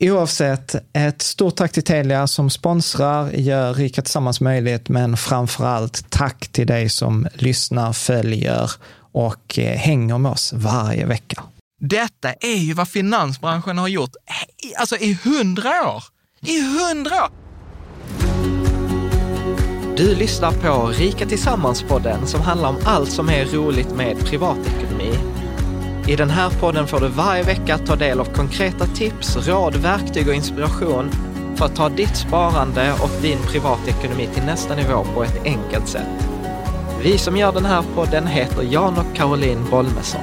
Oavsett, ett stort tack till Telia som sponsrar, gör Rika Tillsammans möjligt, men framför allt tack till dig som lyssnar, följer och eh, hänger med oss varje vecka. Detta är ju vad finansbranschen har gjort alltså i hundra år. I hundra år! Du lyssnar på Rika Tillsammans-podden som handlar om allt som är roligt med privatekonomi. I den här podden får du varje vecka ta del av konkreta tips, råd, verktyg och inspiration för att ta ditt sparande och din privatekonomi till nästa nivå på ett enkelt sätt. Vi som gör den här podden heter Jan och Caroline Bolmesson.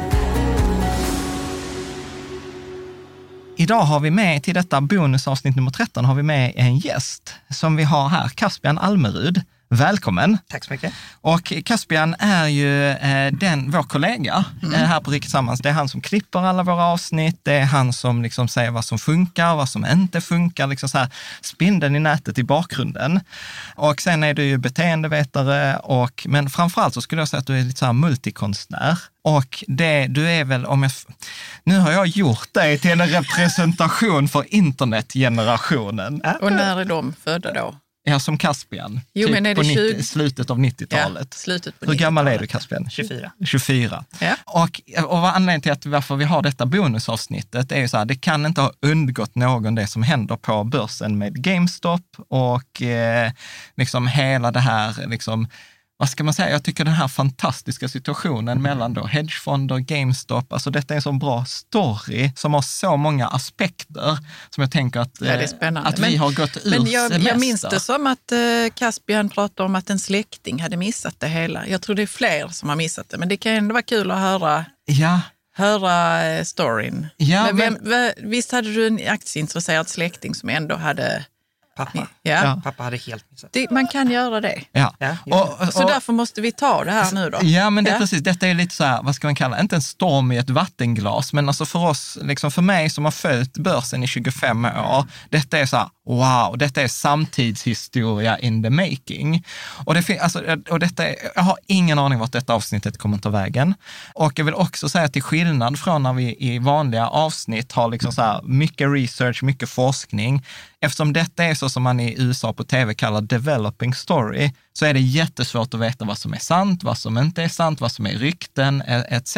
Idag har vi med till detta bonusavsnitt nummer 13 har vi med en gäst som vi har här, Caspian Almerud. Välkommen! Tack så mycket. Och Caspian är ju eh, den, vår kollega mm. eh, här på Riktigt Tillsammans. Det är han som klipper alla våra avsnitt. Det är han som liksom säger vad som funkar, vad som inte funkar. Liksom så här, spindeln i nätet i bakgrunden. Och sen är du ju beteendevetare, och, men framförallt så skulle jag säga att du är lite så här multikonstnär. Och det, du är väl, om jag, nu har jag gjort dig till en representation för internetgenerationen. Och när är de födda då? Ja, som Caspian. Jo, typ men är det på 20... 90, slutet av 90-talet. Ja, slutet på Hur 90 gammal är du Caspian? 24. 24. Ja. Och, och vad anledningen till att varför vi har detta bonusavsnittet är ju så här, det kan inte ha undgått någon det som händer på börsen med GameStop och eh, liksom hela det här liksom, vad ska man säga, jag tycker den här fantastiska situationen mellan då hedgefonder, GameStop, alltså detta är en så bra story som har så många aspekter som jag tänker att, Ja, eh, att vi Men- har gått ur Men jag, jag semester. minns det som att eh, Caspian pratade om att en släkting hade missat det hela. Jag tror det är fler som har missat det, men det kan ändå vara kul att höra, Ja, höra eh, storyn. Ja, men men- visst hade du en aktieintresserad släkting som ändå hade Pappa. Ja. Pappa hade helt missat. Det, man kan göra det. Ja. Ja, det. Och, Så och, därför måste vi ta det här nu då. Ja, men det är Ja. precis. Detta är lite så här, vad ska man kalla inte en storm i ett vattenglas, men alltså för oss, liksom för mig som har följt börsen i 25 år, detta är så här, wow, detta är samtidshistoria in the making. Och, det, alltså, eh, och detta är, jag har ingen aning vart detta avsnittet kommer att ta vägen. Och jag vill också säga till skillnad från när vi i vanliga avsnitt har liksom så här, mycket research, mycket forskning, eftersom detta är så som man i USA på tv kallar developing story, så är det jättesvårt att veta vad som är sant, vad som inte är sant, vad som är rykten e- etc.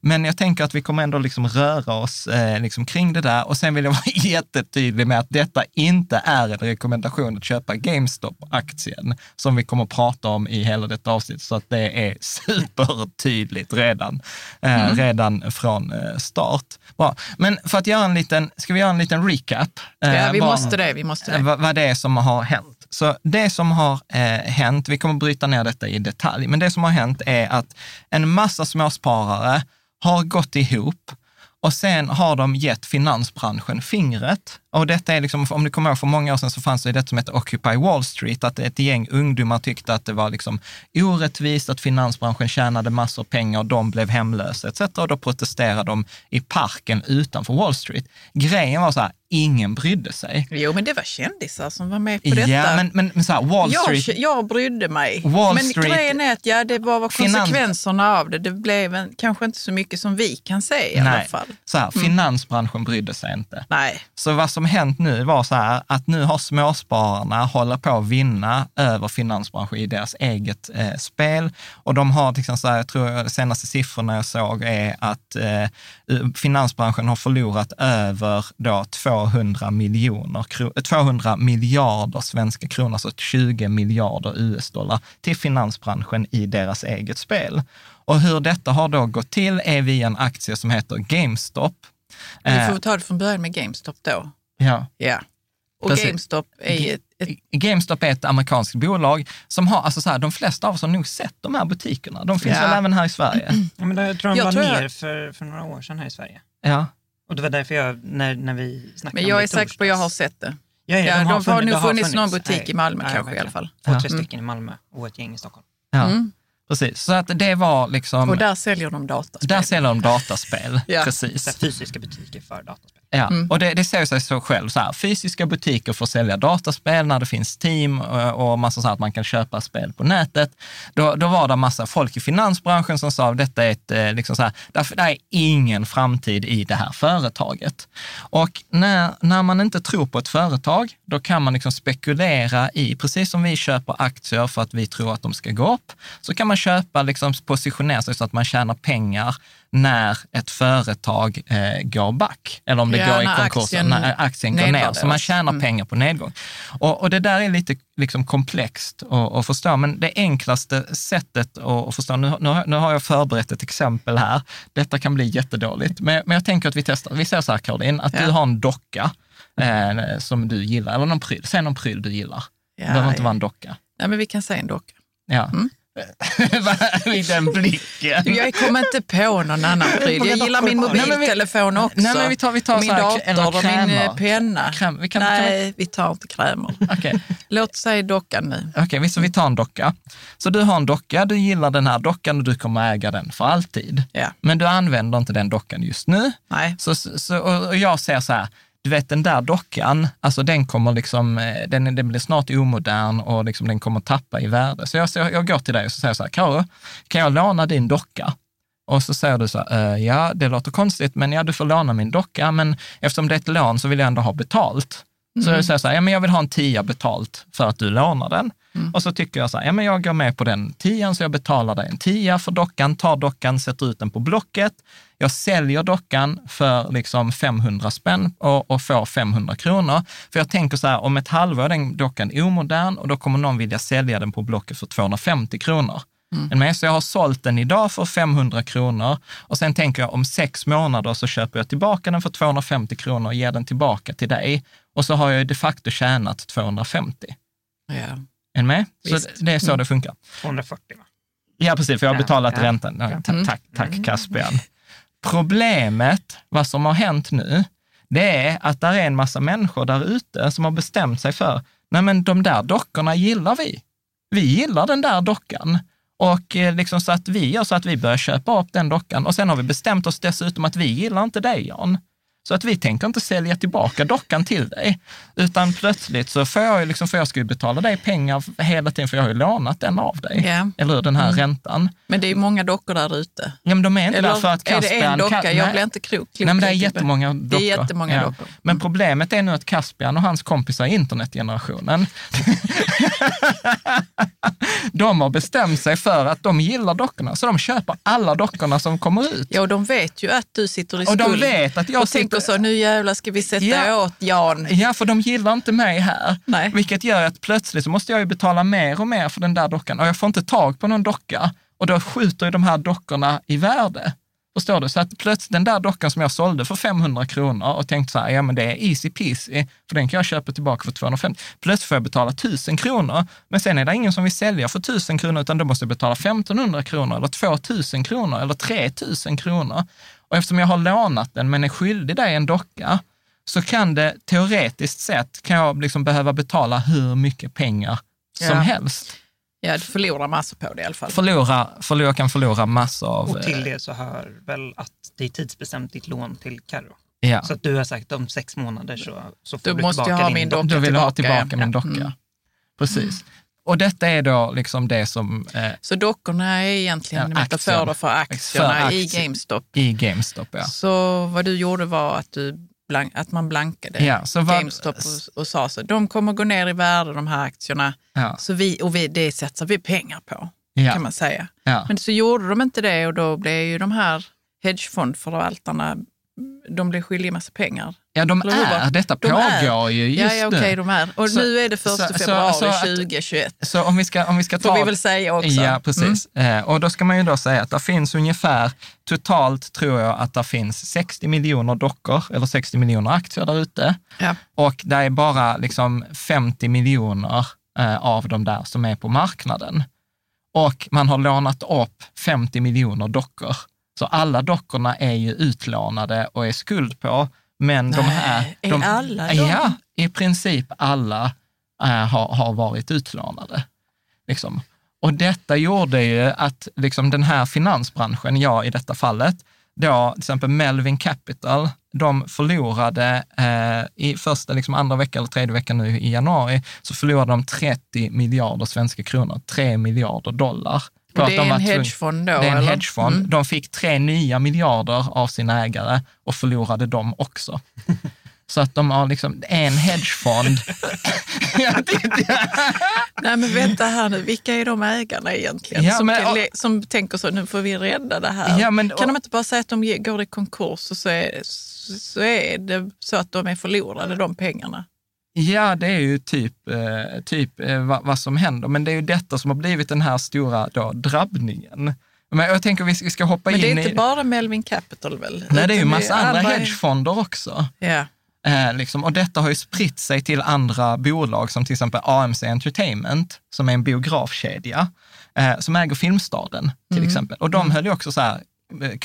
Men jag tänker att vi kommer ändå liksom röra oss eh, liksom kring det där och sen vill jag vara jättetydlig med att detta inte är en rekommendation att köpa GameStop-aktien som vi kommer att prata om i hela detta avsnitt, så att det är supertydligt redan, eh, redan från eh, start. Bra. Men för att göra en liten, ska vi göra en liten recap? eh, Ja, vi vad- måste det. Vi måste det. vad, vad det är som har hänt. Så det som har eh, hänt, vi kommer bryta ner detta i detalj, men det som har hänt är att en massa småsparare har gått ihop och sen har de gett finansbranschen fingret. Och detta är liksom, om du kommer ihåg för många år sedan så fanns det det som hette Occupy Wall Street, att ett gäng ungdomar tyckte att det var liksom orättvist att finansbranschen tjänade massor pengar och de blev hemlösa etc. Och då protesterade de i parken utanför Wall Street. Grejen var så här, ingen brydde sig. Jo, men det var kändisar som var med på detta. Ja, men, men, men så här, Wall Street, jag, jag brydde mig. Wall men Street- grejen är att ja, det var var Finans- konsekvenserna av det. Det blev en, kanske inte så mycket som vi kan se i alla nej, fall. så här, finansbranschen brydde sig inte. Nej. Så vad som hänt nu var så här att nu har småspararna håller på att vinna över finansbranschen i deras eget eh, spel. Och de har, liksom så här, jag tror de senaste siffrorna jag såg är att eh, finansbranschen har förlorat över då 200 miljoner, kro- 200 miljarder svenska kronor, alltså 20 miljarder US-dollar till finansbranschen i deras eget spel. Och hur detta har då gått till är via en aktie som heter GameStop. Vi Eh, får ta det från början med GameStop då. ja. Ja. Och Precis. GameStop är ett, GameStop är ett amerikanskt bolag som har, alltså så här, de flesta av oss har nog sett de här butikerna. De finns Ja. väl även här i Sverige? Ja, men det, jag tror de Jag var tror jag- ner för, för några år sedan här i Sverige. Ja. Och det var därför jag, när, när vi snackade men om jag det är i säker på att jag har sett det. Ja, ja, Ja, de har funnits- nog det har funnits någon butik Nej, i Malmö kanske i verkligen. alla fall. Två, Ja. tre Mm. stycken i Malmö och ett gäng i Stockholm. ja. Mm. Precis. Så att det var liksom, Och där säljer de dataspel. där säljer de dataspel. Ja. Så Precis. här fysiska butiker för dataspel. Ja. Mm. Och det, det säger sig så själv, så här, fysiska butiker får sälja dataspel när det finns team och, och massa så här att man kan köpa spel på nätet. Då, då var det massa folk i finansbranschen som sa detta är ett, eh, liksom så här, det är ingen framtid i det här företaget. Och när, när man inte tror på ett företag, då kan man liksom spekulera i, precis som vi köper aktier för att vi tror att de ska gå upp, så kan man köpa, liksom positionera sig så att man tjänar pengar när ett företag eh, går back, eller om det Ja, går i konkurs, aktien när aktien går ner. Så man tjänar Mm. pengar på nedgång. Och, och det där är lite liksom komplext att, att förstå, men det enklaste sättet att, förstå, nu, nu, nu har jag förberett ett exempel här, detta kan bli jättedåligt, men, men jag tänker att vi testar. Vi säger så här Caroline, att Ja. du har en docka eh, som du gillar, eller någon pryl, säg någon pryl du gillar. det Ja, behöver inte vara en docka. Nej, men vi kan säga en docka. Ja. Mm. I den blicken. Jag kommer inte på någon annan pryl. Jag gillar min Nej, men vi- mobiltelefon också. Nej, men vi tar, vi tar min dator och min penna. Kräm, vi kan, Nej, vi tar inte krämer. Kan, okej. Låt säga dockan nu. Okej, så vi tar en docka. Så du har en docka, du gillar den här dockan och du kommer äga den för alltid. Ja. Men du använder inte den dockan just nu. Nej. Så, så, och och jag säger så här, du vet den där dockan, alltså den kommer liksom, eh, den, den blir snart omodern och liksom den kommer tappa i värde. Så jag, så jag, går till dig och så säger så här, Karo, kan jag låna din docka? Och så säger du så här, "Eh, ja det låter konstigt, men ja du får låna min docka, men eftersom det är ett lån så vill jag ändå ha betalt. Så jag säger så här, ja men jag vill ha en tia betalt för att du lånar den. Och så tycker jag så här, ja men jag går med på den tian så jag betalar dig en tia för dockan, tar dockan, sätter ut den på Blocket. Jag säljer dockan för liksom 500 spänn och, och får 500 kronor. För jag tänker så här, om ett halvår är den dockan omodern och då kommer någon vilja sälja den på Blocket för 250 kronor. Mm. Men så jag har sålt den idag för 500 kronor och sen tänker jag om sex månader så köper jag tillbaka den för 250 kronor och ger den tillbaka till dig. Och så har jag ju de facto tjänat 250. Ja. Är ni med? Så det är så det funkar. 240 va? Ja, precis, för jag har betalat ja. räntan. Ja, Mm. tack, tack Caspian. Problemet, vad som har hänt nu, det är att där är en massa människor där ute som har bestämt sig för, nej men de där dockorna gillar vi. Vi gillar den där dockan. Och eh, liksom så att vi gör så att vi börjar köpa upp den dockan och sen har vi bestämt oss dessutom att vi gillar inte dig Jan. Så att vi tänker inte sälja tillbaka dockan till dig, utan plötsligt så får jag liksom, för jag ska ju betala dig pengar hela tiden, för jag har ju lånat den av dig. Ja. Eller hur, den här räntan. Men det är många dockor där ute. Ja, men de är inte Eller där för att är det Caspian... en docka? Ka- Jag blir inte klok. Nej, men det är klok. jättemånga dockor. Det är jättemånga Ja. dockor. Mm. Men problemet är nu att Caspian och hans kompisar i internetgenerationen, de har bestämt sig för att de gillar dockorna, så de köper alla dockorna som kommer ut. Ja, och de vet ju att du sitter i Och skuld. de vet att jag och så, nu jävlar ska vi sätta Ja. åt Jan. Ja, för de gillar inte mig här. Nej. Vilket gör att plötsligt så måste jag ju betala mer och mer för den där dockan och jag får inte tag på någon docka. Och då skjuter ju de här dockorna i värde. Förstår du? Så att plötsligt den där dockan som jag sålde för 500 kronor och tänkte så här, ja men det är easy peasy, för den kan jag köpa tillbaka för 250. Plötsligt får jag betala 1000 kronor, men sen är det ingen som vill sälja för 1000 kronor, utan då måste jag betala 1500 kronor eller 2000 kronor eller 3000 kronor. Och eftersom jag har lånat den men är skyldig dig en docka, så kan det teoretiskt sett, kan jag liksom behöva betala hur mycket pengar som Ja. helst. Ja, du förlorar massor på det i alla fall. Förlora, förlora, jag kan förlora massor av... Och till eh, det så hör väl att det är tidsbestämt ditt lån till Carro. Ja. Så att du har sagt om sex månader så, så får Då du måste tillbaka ha min docka. Då vill jag ha tillbaka, tillbaka ja. min docka. Mm. Precis. Och detta är då liksom det som eh, Så dockorna är egentligen Ja, metaforer för aktierna För i aktier. GameStop. i GameStop. Ja. Så vad du gjorde var att, du blank, att man blankade Ja, vad- GameStop och, och sa så, de kommer gå ner i värde de här aktierna. Ja. Så vi, och vi, det satsar vi pengar på, Ja. kan man säga. Men så gjorde de inte det och då blev ju de här hedgefondförvaltarna, de blev skyldiga massa pengar. ja, de Eller hur, va? är. Detta De pågår är. ju just Ja, ja okej, nu. de är. Och Så- nu är det första så- så- februari så att- 2021. Så om vi ska, om vi ska ta... Får vi väl säga också. Ja, precis. Mm. Eh, och då ska man ju då säga att det finns ungefär, totalt tror jag att det finns 60 miljoner dockor, eller 60 miljoner aktier där ute. Ja. Och det är bara liksom 50 miljoner eh, av de där som är på marknaden. Och man har lånat upp 50 miljoner dockor. Så alla dockorna är ju utlånade och är skuld på. Men de Nej, här... är de, alla då? Ja, i princip alla eh, har, har varit utlånade. Liksom. Och detta gjorde ju att liksom, den här finansbranschen, jag i detta fallet, då till exempel Melvin Capital, de förlorade eh, i första, liksom andra veckan eller tredje veckan nu i januari, så förlorade de 30 miljarder svenska kronor, 3 miljarder dollar. Och att det de är en hedgefond då? Det är en eller? hedgefond. Mm. De fick tre nya miljarder av sina ägare och förlorade dem också. Så att de har liksom en hedgefond. Nej men vänta här nu, vilka är de ägarna egentligen? Ja, som, men- le- som tänker så, nu får vi rädda det här. Ja, men- kan de inte bara säga att de går i konkurs och så är, så är det så att de är förlorade, de pengarna? Ja, det är ju typ, eh, typ eh, vad, som händer. Men det är ju detta som har blivit den här stora då, drabbningen. Men jag tänker vi ska- vi ska hoppa Men det är in inte i... bara Melvin Capital väl? Nej, det är ju massa andra är- hedgefonder också. Ja. Eh, liksom, och detta har ju spritt sig till andra bolag som till exempel AMC Entertainment, som är en biografkedja, eh, som äger Filmstaden till Mm. exempel. Och de höll ju också så här,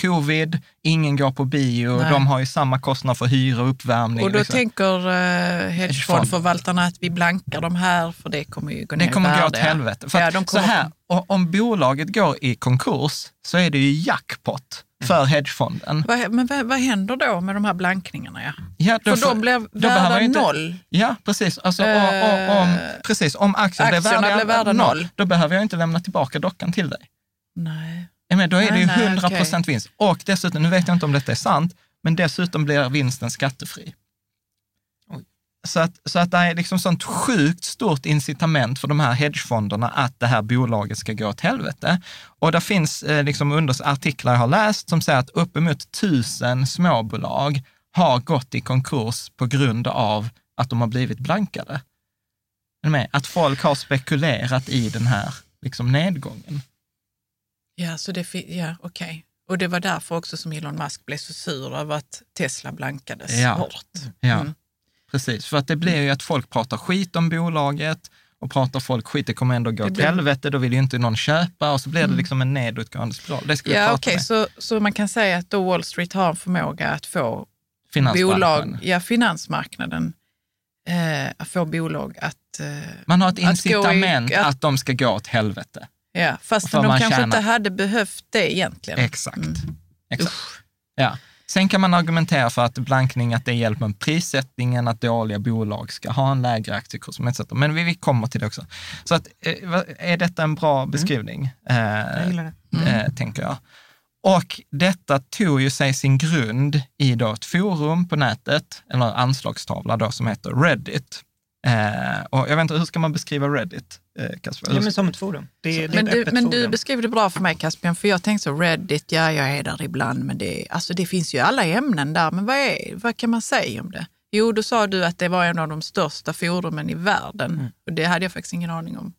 covid, ingen går på bio, Nej. de har ju samma kostnad för hyra och uppvärmning. Och då liksom. tänker uh, hedgefondförvaltarna att vi blankar de här för det kommer ju gå ner Det kommer gå åt helvete. För ja, de så kommer, här, om bolaget går i konkurs så är det ju jackpot för hedgefonden. Men vad, vad händer då med de här blankningarna? Ja? Ja, då För de blir värda inte- noll. Ja, precis. Alltså, och, och, om, Eh, precis. Om aktien blir aktierna värda, blir värda noll. då behöver jag inte lämna tillbaka dockan till dig. Nej. Men då är det ju Nej, nej, 100 procent vinst. Och dessutom, nu vet jag inte om detta är sant, men dessutom blir vinsten skattefri. Så att, så att det är liksom sånt sjukt stort incitament för de här hedgefonderna att det här bolaget ska gå åt helvete. Och det finns eh, liksom under artiklar jag har läst som säger att uppemot tusen småbolag har gått i konkurs på grund av att de har blivit blankade. Att folk har spekulerat i den här liksom, nedgången. Ja, så det, ja okej. Och det var därför också som Elon Musk blev så sur över att Tesla blankades Ja. Ja, Mm. precis. För att det blir ju att folk pratar skit om bolaget och pratar folk skit, det kommer ändå gå Det blir- Mm. helvete, då vill ju inte någon köpa och så blir det liksom en nedåtgående spiral. Det vi Ja, prata okej, med. så, så man kan säga att då Wall Street har en förmåga att få bolag, ja, finansmarknaden eh, att få bolag att... Eh, Man har ett att gå i- incitament att, att- de ska gå åt helvete. Ja, fast de kanske tjänar- inte hade behövt det egentligen. Exakt. Mm. Exakt. Ja. Sen kan man argumentera för att blankning, att det hjälper med prissättningen, att dåliga bolag ska ha en lägre aktiekurs, etc. Men vi, vi kommer till det också. Så att, eh, är detta en bra beskrivning? Jag Eh, gillar det. eh, tänker jag. Och detta tog ju sig sin grund i då ett forum på nätet, eller anslagstavla då, som heter Reddit. Eh, och jag vet inte, hur ska man beskriva Reddit, eh, Kasper? Ja, men som ett forum. Det, det är Men, du, men du beskriver det bra för mig Caspian, för jag tänkte så Reddit, ja jag är där ibland, men det, alltså, det finns ju alla ämnen där. Men vad, är, vad kan man säga om det? Jo, då sa du att det var en av de största forumen i världen. Och det hade jag faktiskt ingen aning om.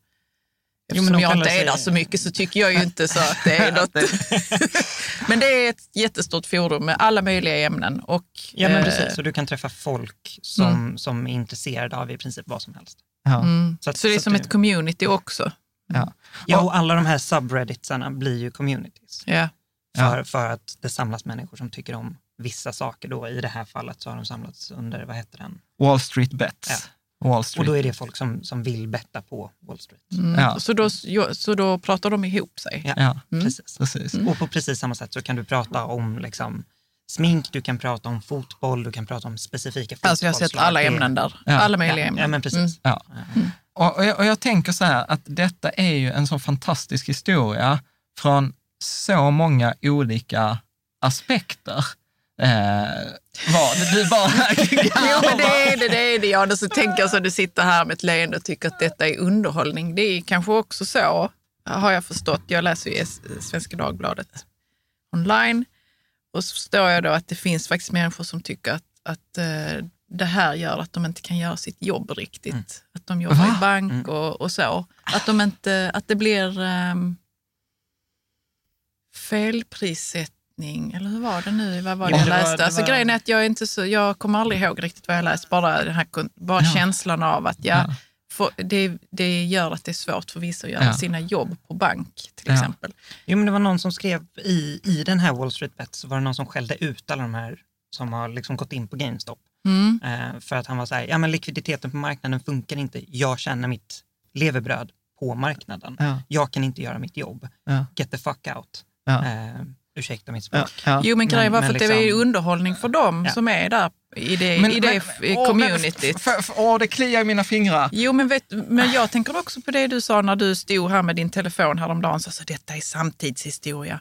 Mm. Jo, men Eftersom de jag inte är där så mycket så tycker jag ju inte så att det är något. men det är ett jättestort forum med alla möjliga ämnen. Och, Ja, men eh, precis. Så du kan träffa folk som, som är intresserade av i princip vad som helst. Ja. mm. Så att- Så det är så som att ett community också. Ja. Ja, och alla de här subredditsarna blir ju communities. Ja. För, för att det samlas människor som tycker om vissa saker. Då. I det här fallet så har de samlats under, vad heter den? Wall Street Bets. Wall Och Street. då är det folk som, som vill betta på Wall Street. Mm. Ja. Så, då, så då pratar de ihop sig. Ja, Ja, precis. precis. Och på precis samma sätt så kan du prata om liksom, smink, du kan prata om fotboll, du kan prata om specifika Alltså jag har sett fotbollslag. alla ämnen där. Ja. Alla möjliga Ja, ämnen. ja, men precis. Mm. Ja. Och, och, jag, och jag tänker så här att detta är ju en så fantastisk historia från så många olika aspekter. Eh, vad, du bara Jo, men det är det, det är det. Ja, och så tänker jag så du sitter här med ett leende och tycker att detta är underhållning. Det är kanske också så, har jag förstått. Jag läser ju Svenska Dagbladet online och så förstår jag då att det finns faktiskt människor som tycker att, att eh, det här gör att de inte kan göra sitt jobb riktigt. Att de jobbar Va? i bank och, och så. Att, de inte, att det blir um, felprissättning, eller hur var det nu? Vad var det Ja, jag det var- läste? det alltså, var- grejen är att jag, är inte så, jag kommer aldrig ihåg riktigt vad jag läst, bara, den här, bara Ja. känslan av att ja, Ja. för, det, det gör att det är svårt för vissa att göra Ja. sina jobb på bank till Ja. exempel. Jo, men det var någon som skrev i, i den här Wall Street Bet så var det någon som skällde ut alla de här som har liksom gått in på GameStop. Mm. Eh, för att han var så här, ja men likviditeten på marknaden funkar inte. Jag tjänar mitt levebröd på marknaden. Ja. Jag kan inte göra mitt jobb. Ja. Get the fuck out. Ja. Eh, ursäkta mitt språk. ja. Jo, men grejen var men för att det är liksom- underhållning för dem Ja. som är där i det, i det f- åh, communityt. Men, f- f- åh, det kliar i mina fingrar. Jo, men, vet, men jag tänker också på det du sa när du stod här med din telefon häromdagen. Så, så detta är samtidshistoria.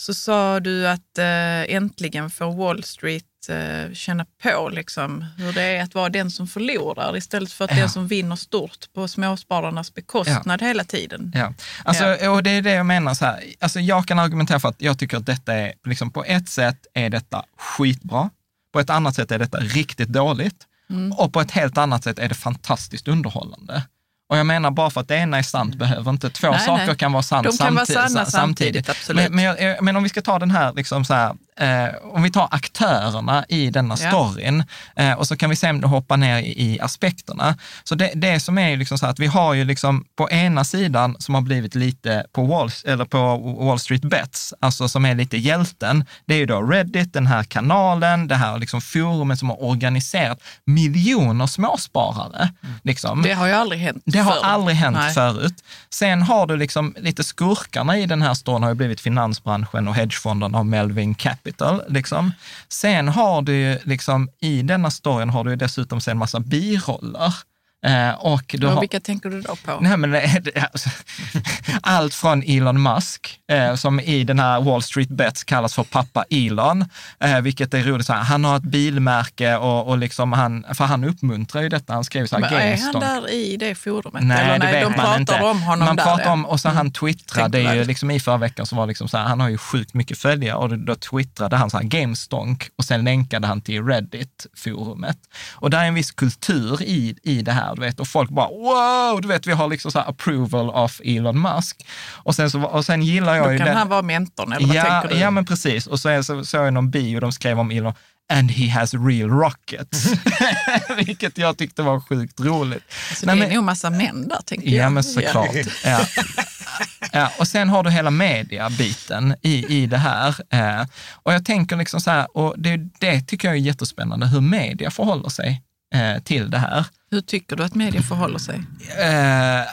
Så sa du att eh, äntligen får Wall Street eh, känna på liksom, hur det är att vara den som förlorar istället för att Ja. den som vinner stort på småspararnas bekostnad hela tiden. Ja, alltså, och det är det jag menar så här. Alltså, jag kan argumentera för att jag tycker att detta är, liksom, på ett sätt är detta skitbra. På ett annat sätt är detta riktigt dåligt. Mm. Och på ett helt annat sätt är det fantastiskt underhållande. Och jag menar, bara för att det ena är sant behöver inte två Mm. Nej, saker nej. kan vara sant De kan vara samtidigt. sanna samtidigt, absolut. Men, men, jag- men om vi ska ta den här, liksom så här eh, om vi tar aktörerna i denna Ja. storyn eh, och så kan vi sen hoppa ner i, i aspekterna. Så det, det som är ju liksom så att vi har ju liksom på ena sidan som har blivit lite på Wall, eller på Wall Street Bets, alltså som är lite hjälten, det är ju då Reddit, den här kanalen, det här liksom forumet som har organiserat miljoner småsparare. Liksom. Det har ju aldrig hänt Det har aldrig hänt Nej. förut. Sen har du liksom lite skurkarna i den här storyn har ju blivit finansbranschen och hedgefonderna och Melvin Capital. Liksom. Sen har du ju liksom i denna storyn har du ju dessutom en massa biroller. Eh, och du har, vilka tänker du då på? Nej, men det det är alltså, allt från Elon Musk, eh, som i den här Wall Street Bets kallas för pappa Elon, eh, vilket är roligt. Han har ett bilmärke och, och liksom han, för han uppmuntrar ju detta. Han skrev så här, Men är han där i det forumet? Nej, Eller det nej, vet de man pratar inte. om honom man där. pratar om, och så han twittrade ju Tänkvärd. liksom i förra veckan så var det liksom så här, han har ju sjukt mycket följare och då twittrade han så här GameStonk och sen länkade han till Reddit-forumet. Och där är en viss kultur i, i det här, du vet, och folk bara wow, du vet, vi har liksom så här approval of Elon Musk. Och sen, så, och sen gillar jag Då ju kan den, han vara mentorn, eller vad ja, tänker du? ja, men precis. Och så är- så såg jag någon bio de skrev om Elon, and he has real rockets. Vilket jag tyckte var sjukt roligt. så Nej, det men- är nog massa män där, tänker jag. Ja, men såklart. Ja. Ja, och sen har du hela mediabiten i, i det här. Eh, och jag tänker liksom så här, och det, det tycker jag är jättespännande, hur media förhåller sig eh, till det här. Hur tycker du att media förhåller sig? Eh,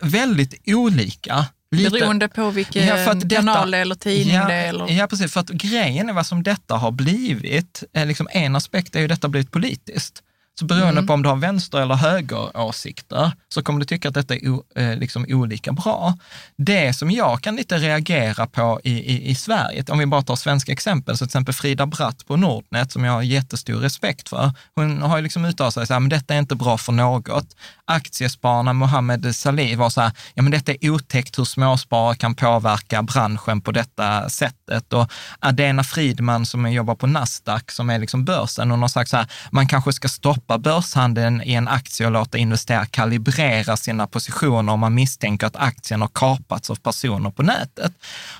väldigt olika. Lite- Beroende på vilken Ja, att detta- kanal eller tidning ja, det är? Eller? Ja, precis. För att grejen är vad som detta har blivit, eh, liksom en aspekt är ju detta blivit politiskt. Så beroende Mm. på om du har vänster eller högeråsikter så kommer du tycka att detta är o, eh, liksom olika bra. Det som jag kan lite reagera på i, i, i Sverige, om vi bara tar svenska exempel, så till exempel Frida Bratt på Nordnet, som jag har jättestor respekt för, hon har ju liksom uttalat sig så här, men detta är inte bra för något. Aktiespararna Mohammed Salih var så här, ja men detta är otäckt hur småsparare kan påverka branschen på detta sättet. Och Adena Fridman som jobbar på Nasdaq, som är liksom börsen, hon har sagt så här, man kanske ska stoppa börshandeln i en aktie och låta investerare kalibrera sina positioner om man misstänker att aktien har kapats av personer på nätet.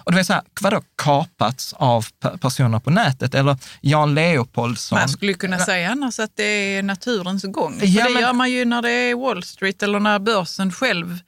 Och det så här, vadå kapats av pe- personer på nätet? Eller Jan Leopoldsson. Man skulle kunna säga annars att det är naturens gång. Ja, det men- gör man ju när det är Wall Street eller när börsen själv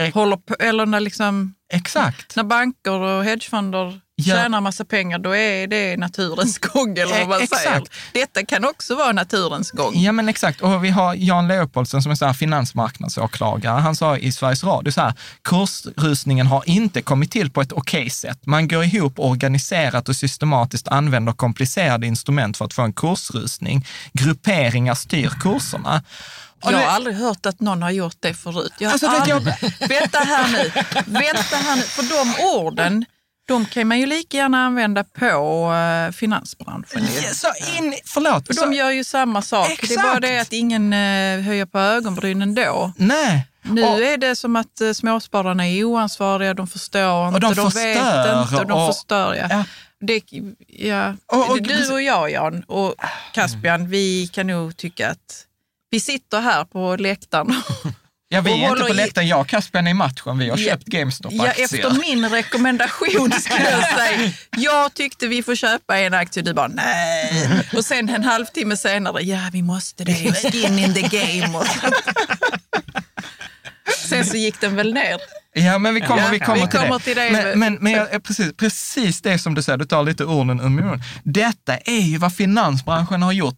Ex- håller på, eller när, liksom, Exakt. när banker och hedgefonder Ja. tjänar massa pengar, då är det naturens gång. Eller vad man E- säger. exakt. Detta kan också vara naturens gång. Ja men exakt, och vi har Jan Leopoldsen som är så här finansmarknadsåklagare. Han sa i Sveriges Radio så här, kursrusningen har inte kommit till på ett okej sätt. Man går ihop organiserat och systematiskt använder komplicerade instrument för att få en kursrusning. Grupperingar styr kurserna. Jag har aldrig hört att någon har gjort det förut. Jag Alltså, vet jag- aldrig... Vänta här nu, vänta här nu. För de orden, de kan man ju lika gärna använda på uh, finansbranschen. Ja, Så in, förlåt. För så, de gör ju samma sak. Det är Exakt. bara det att ingen uh, höjer på ögonbrynen då. Nej. Nu Och- är det som att uh, småspararna är oansvariga, de förstår inte, de de, vet inte och de och- förstör. Ja. Ja. Det, ja. Och- och- du och jag Jan och Caspian, vi kan nog tycka att vi sitter här på läktaren Ja, vi är inte på läktaren, jag och Caspian är i matchen. Vi har Ja. köpt Ja, GameStop-aktier. efter min rekommendation skulle jag säga. Jag tyckte vi får köpa en aktie, du bara nej. Och sen en halvtimme senare, ja vi måste det, skin in the game. Och sen så gick den väl ner. Ja, men vi kommer, Ja, vi kommer, vi till, kommer det. till det. Men, men, men jag, precis, precis det som du säger, du tar lite orden ur munnen. Detta är ju vad finansbranschen har gjort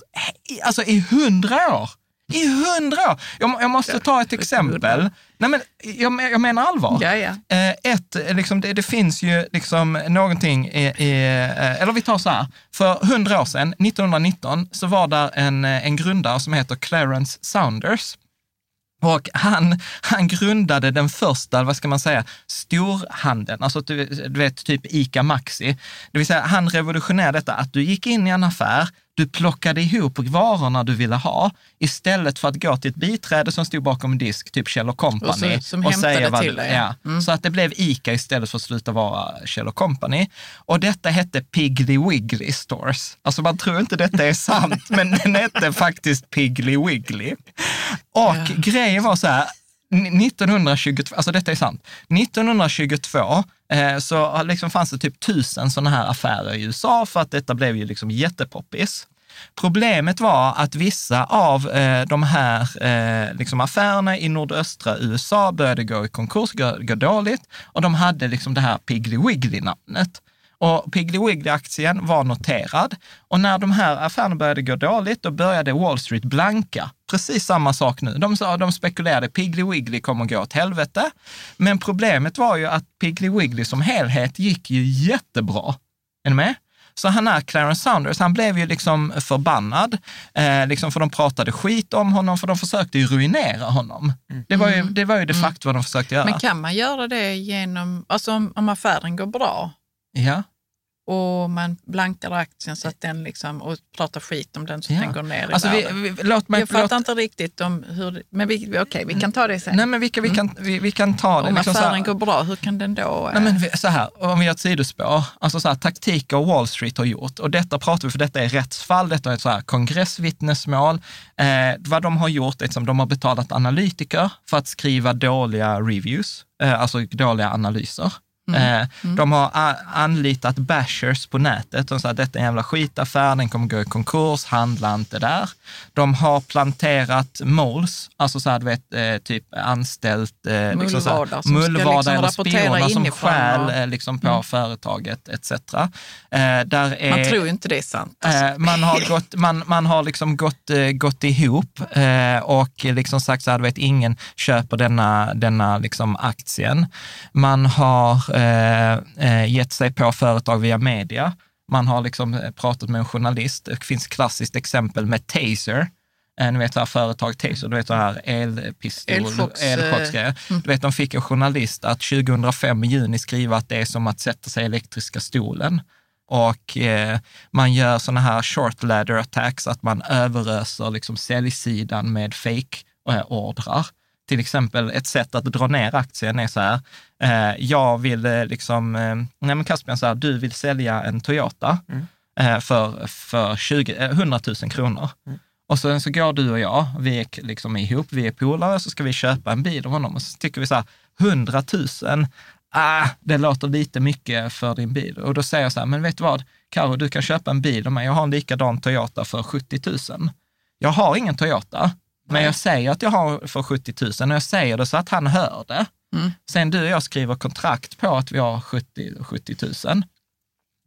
alltså i hundra år. I hundra år! Jag, jag måste ta ett exempel. Nej, men jag, jag menar allvar. Ja, ja. Eh, Ett, eh, liksom, det, det finns ju liksom någonting, i, i, eh, eller vi tar så här, för hundra år sedan, 1919, så var där en, en grundare som heter Clarence Saunders. Och han, han grundade den första, vad ska man säga, storhandeln, alltså du, du vet typ ICA Maxi. Det vill säga han revolutionerade detta att du gick in i en affär, du plockade ihop varorna du ville ha istället för att gå till ett biträde som stod bakom en disk, typ Kjell Company. Och så- som hämtade vad till dig, ja. Ja. Så att det blev ICA istället för att sluta vara Kjell Company. Och detta hette Piggly Wiggly Stores. Alltså man tror inte detta är sant, men den hette faktiskt Piggly Wiggly. Och grejen var så här, 1922, alltså detta är sant, 1922 eh, Eh, så liksom fanns det typ tusen sådana här affärer i USA för att detta blev ju liksom jättepoppis. Problemet var att vissa av eh, de här eh, liksom affärerna i nordöstra USA började gå i konkurs, gå, gå dåligt och de hade liksom det här Piggly Wiggly-namnet. Och Piggly Wiggly-aktien var noterad och när de här affärerna började gå dåligt, då började Wall Street blanka. Precis samma sak nu. De, sa, de spekulerade, Piggly Wiggly kommer gå åt helvete. Men problemet var ju att Piggly Wiggly som helhet gick ju jättebra. Är ni med? Så han är Clarence Saunders, han blev ju liksom förbannad, eh, liksom för de pratade skit om honom, för de försökte ju ruinera honom. Det var ju, det var ju de facto vad de försökte göra. Men kan man göra det genom, alltså om, om affären går bra ja. Och man blankar aktien så att den liksom, och pratar skit om den så att Ja. den går ner i Alltså, vi, vi, låt mig, Jag fattar låt, inte riktigt om hur, men vi, okej, vi kan ta det sen. nej men vilka, vi, kan, vi, vi kan ta det. om liksom affären här- går bra, hur kan den då... Nej, men vi- så här, om vi gör ett sidospår, alltså så här, taktiker Wall Street har gjort, och detta pratar vi för detta är rättsfall, detta är ett så här kongressvittnesmål. Eh, vad de har gjort är att de har betalat analytiker för att skriva dåliga reviews, eh, alltså dåliga analyser. Eh, De har anlitat bashers på nätet. De sa att detta är en jävla skitaffär, den kommer gå i konkurs, handla inte där. De har planterat moles, alltså så här, du vet, eh, typ anställt eh, liksom så här, Mullvadar som mullvadar liksom eller spioner som stjäl liksom på företaget etc. Där är, Man tror ju inte det är sant. Alltså. Man har, gått, man, man har liksom gått, gått ihop och liksom sagt så här, du vet, ingen köper denna, denna liksom aktien. Man har eh, eh, gett sig på företag via media. Man har liksom eh, pratat med en journalist. Det finns klassiskt exempel med Taser. Eh, Ni vet så här företag Taser, du vet så här elpistol, Elchocks, eh, elchocksgrejer. Du vet, de fick en journalist att 2005 i juni skriva att det är som att sätta sig i elektriska stolen och eh, man gör sådana här short ladder attacks, att man överöser liksom säljsidan med fake-ordrar. Till exempel ett sätt att dra ner aktien är så här, eh, jag vill eh, liksom, eh, nej men Caspian så här, du vill sälja en Toyota eh, för, för 20, eh, 100 000 kronor. Och sen så går du och jag, vi är liksom ihop, vi är polare, så ska vi köpa en bil av honom och så tycker vi så här, 100 000, ah, det låter lite mycket för din bil. Och då säger jag så här, men vet du vad, Karo, du kan köpa en bil av mig, jag har en likadan Toyota för 70 000. Jag har ingen Toyota, men jag säger att jag har för 70 000 och jag säger det så att han hör det. Sen du och jag skriver kontrakt på att vi har 70, 70 000.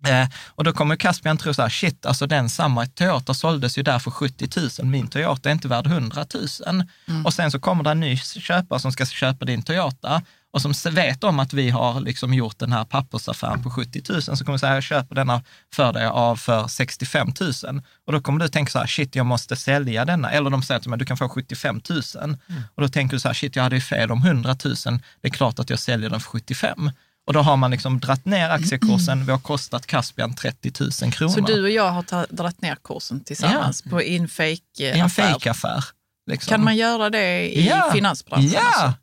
Eh, och då kommer Caspian tro så här, shit, alltså den samma Toyota såldes ju där för 70 000, min Toyota är inte värd 100 000. Och sen så kommer det en ny köpare som ska köpa din Toyota och som vet om att vi har liksom gjort den här pappersaffären på 70 000, så kommer säga, jag köper denna för dig av för 65 000. Och då kommer du tänka så här, shit, jag måste sälja denna. Eller de säger till mig, du kan få 75 000. Och då tänker du så här, shit, jag hade ju fel om 100 000. Det är klart att jag säljer den för 75. Och då har man liksom dratt ner aktiekursen. Vi har kostat Caspian 30 000 kronor. Så du och jag har dragit ner kursen tillsammans på in I fake en affär. fejkaffär. Liksom. Kan man göra det i Ja. finansbranschen? Ja! Alltså?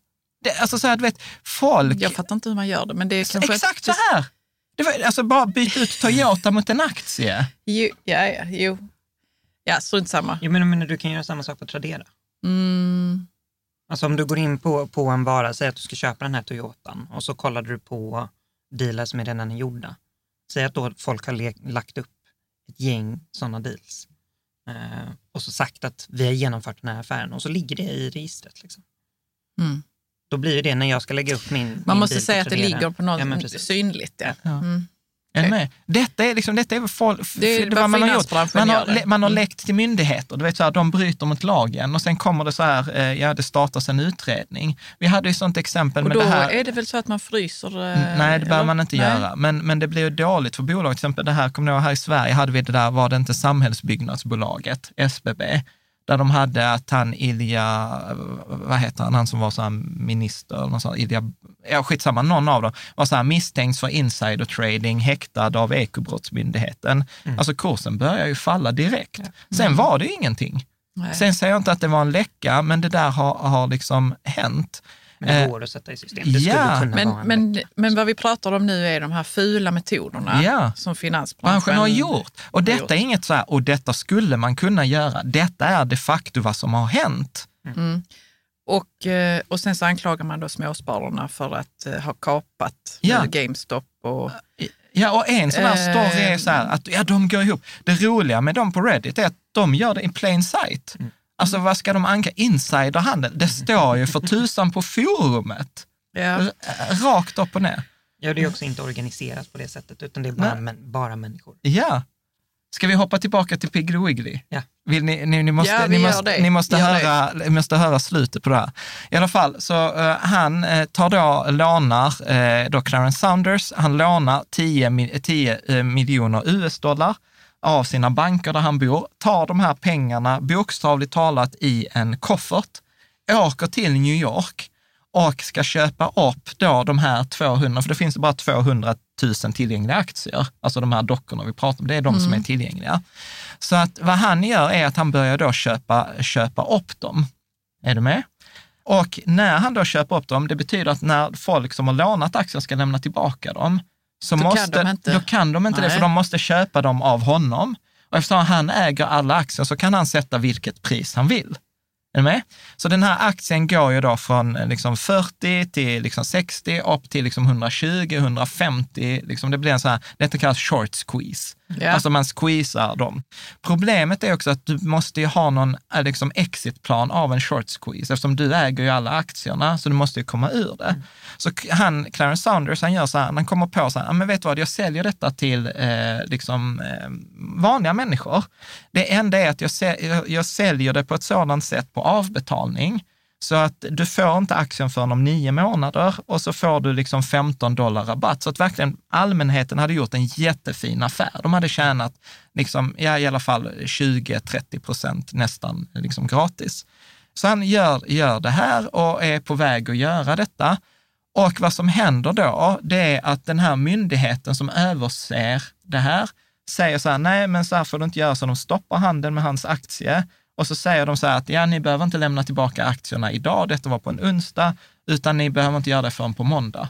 Det, alltså så här, du vet, folk... Jag fattar inte hur man gör det, men det är kanske... Exakt så här! Det var, alltså bara byta ut Toyota mot en aktie. Jo, ja, ja, jo. Ja, strunt samma. Jag menar, men du kan göra samma sak på Tradera. Mm. Alltså om du går in på, på en vara, säg att du ska köpa den här Toyotan och så kollar du på dealar som är redan är gjorda. Säg att då folk har le- lagt upp ett gäng sådana deals eh, och så sagt att vi har genomfört den här affären och så ligger det i registret. Liksom. Mm. Då blir det det när jag ska lägga upp min Man min måste bil på säga att det ligger på Ja, något precis. synligt. Ja. Ja. Mm. Med? Detta är, liksom, detta är folk, Det är för vad man har gjort. Man har, det. man har Mm. läckt till myndigheter. Du vet, så här, de bryter mot lagen och sen kommer det så här, eh, ja det startas en utredning. Vi hade ju sånt exempel Och med då det här. är det väl så att man fryser? eh, Mm, Nej, det behöver man inte Nej. göra. Men, men det blir ju dåligt för bolag. Till exempel det här, kommer ni ihåg, här i Sverige hade vi det där, var det inte Samhällsbyggnadsbolaget, SBB, där de hade att han Ilja, vad heter han, han som var så minister, sånt, Ilja, ja skitsamma, någon av dem, var så här misstänks för insider trading, häktad av Ekobrottsmyndigheten. Alltså kursen börjar ju falla direkt. Sen var det ju ingenting. Nej. Sen säger jag inte att det var en läcka, men det där har, har liksom hänt. Men det Eh, går att sätta i system. Det skulle ja, kunna Men, men, men vad vi pratar om nu är de här fula metoderna Ja. som finansbranschen branschen har gjort. Och har detta gjort. är inget så här, och detta skulle man kunna göra. Detta är de facto vad som har hänt. Mm. Och, eh, och sen så anklagar man då småspararna för att eh, ha kapat Ja. GameStop. Och, Ja, och en sån här story är så här att ja, de går ihop. Det roliga med dem på Reddit är att de gör det i plain sight. Alltså vad ska de anka? Insiderhandel. Det står ju för tusan på forumet. ja. Rakt upp och ner. Ja, det är också inte organiserat på det sättet, utan det är bara, män, bara människor. Ja. Ska vi hoppa tillbaka till Piggly Wiggly? Ja. Vill ni, ni, ni, måste, Ja, ni, måste, ni, måste höra, måste höra slutet på det här. I alla fall, så eh, han eh, tar då, lånar, eh, då Clarence Saunders, han lånar 10, mi- 10 eh, miljoner US-dollar av sina banker där han bor, tar de här pengarna bokstavligt talat i en koffert, åker till New York och ska köpa upp då de här 200, för det finns bara 200 000 tillgängliga aktier, alltså de här dockorna vi pratar om, det är de som är tillgängliga. Så att vad han gör är att han börjar då köpa, köpa upp dem. Är du med? Och när han då köper upp dem, det betyder att när folk som har lånat aktier ska lämna tillbaka dem, så Då kan måste, de inte. då kan de inte det, för de måste köpa dem av honom. Och eftersom han äger alla aktier så kan han sätta vilket pris han vill. Är du med? Så den här aktien går ju då från eh, liksom 40 till liksom 60, upp till liksom 120, 150. Liksom det blir en så här, detta kallas short squeeze. Ja. Alltså man squeezar dem. Problemet är också att du måste ju ha någon eh, liksom exitplan av en short squeeze, eftersom du äger ju alla aktierna, så du måste ju komma ur det. Så k- han, Clarence Saunders, han gör så här, han kommer på så här, "Ja, men vet du vad, jag säljer detta till eh, liksom, eh, vanliga människor. Det enda är att jag, jag, jag säljer det på ett sådant sätt på avbetalning, så att du får inte aktien förrän om nio månader och så får du liksom 15 dollar rabatt. Så att verkligen allmänheten hade gjort en jättefin affär. De hade tjänat liksom, ja, i alla fall 20-30 procent nästan liksom gratis. Så han gör, gör det här och är på väg att göra detta. Och vad som händer då, det är att den här myndigheten som överser det här säger så här, nej men så här får du inte göra, så de stoppar handeln med hans aktie. Och så säger de så här att, ja ni behöver inte lämna tillbaka aktierna idag, detta var på en onsdag, utan ni behöver inte göra det förrän på måndag.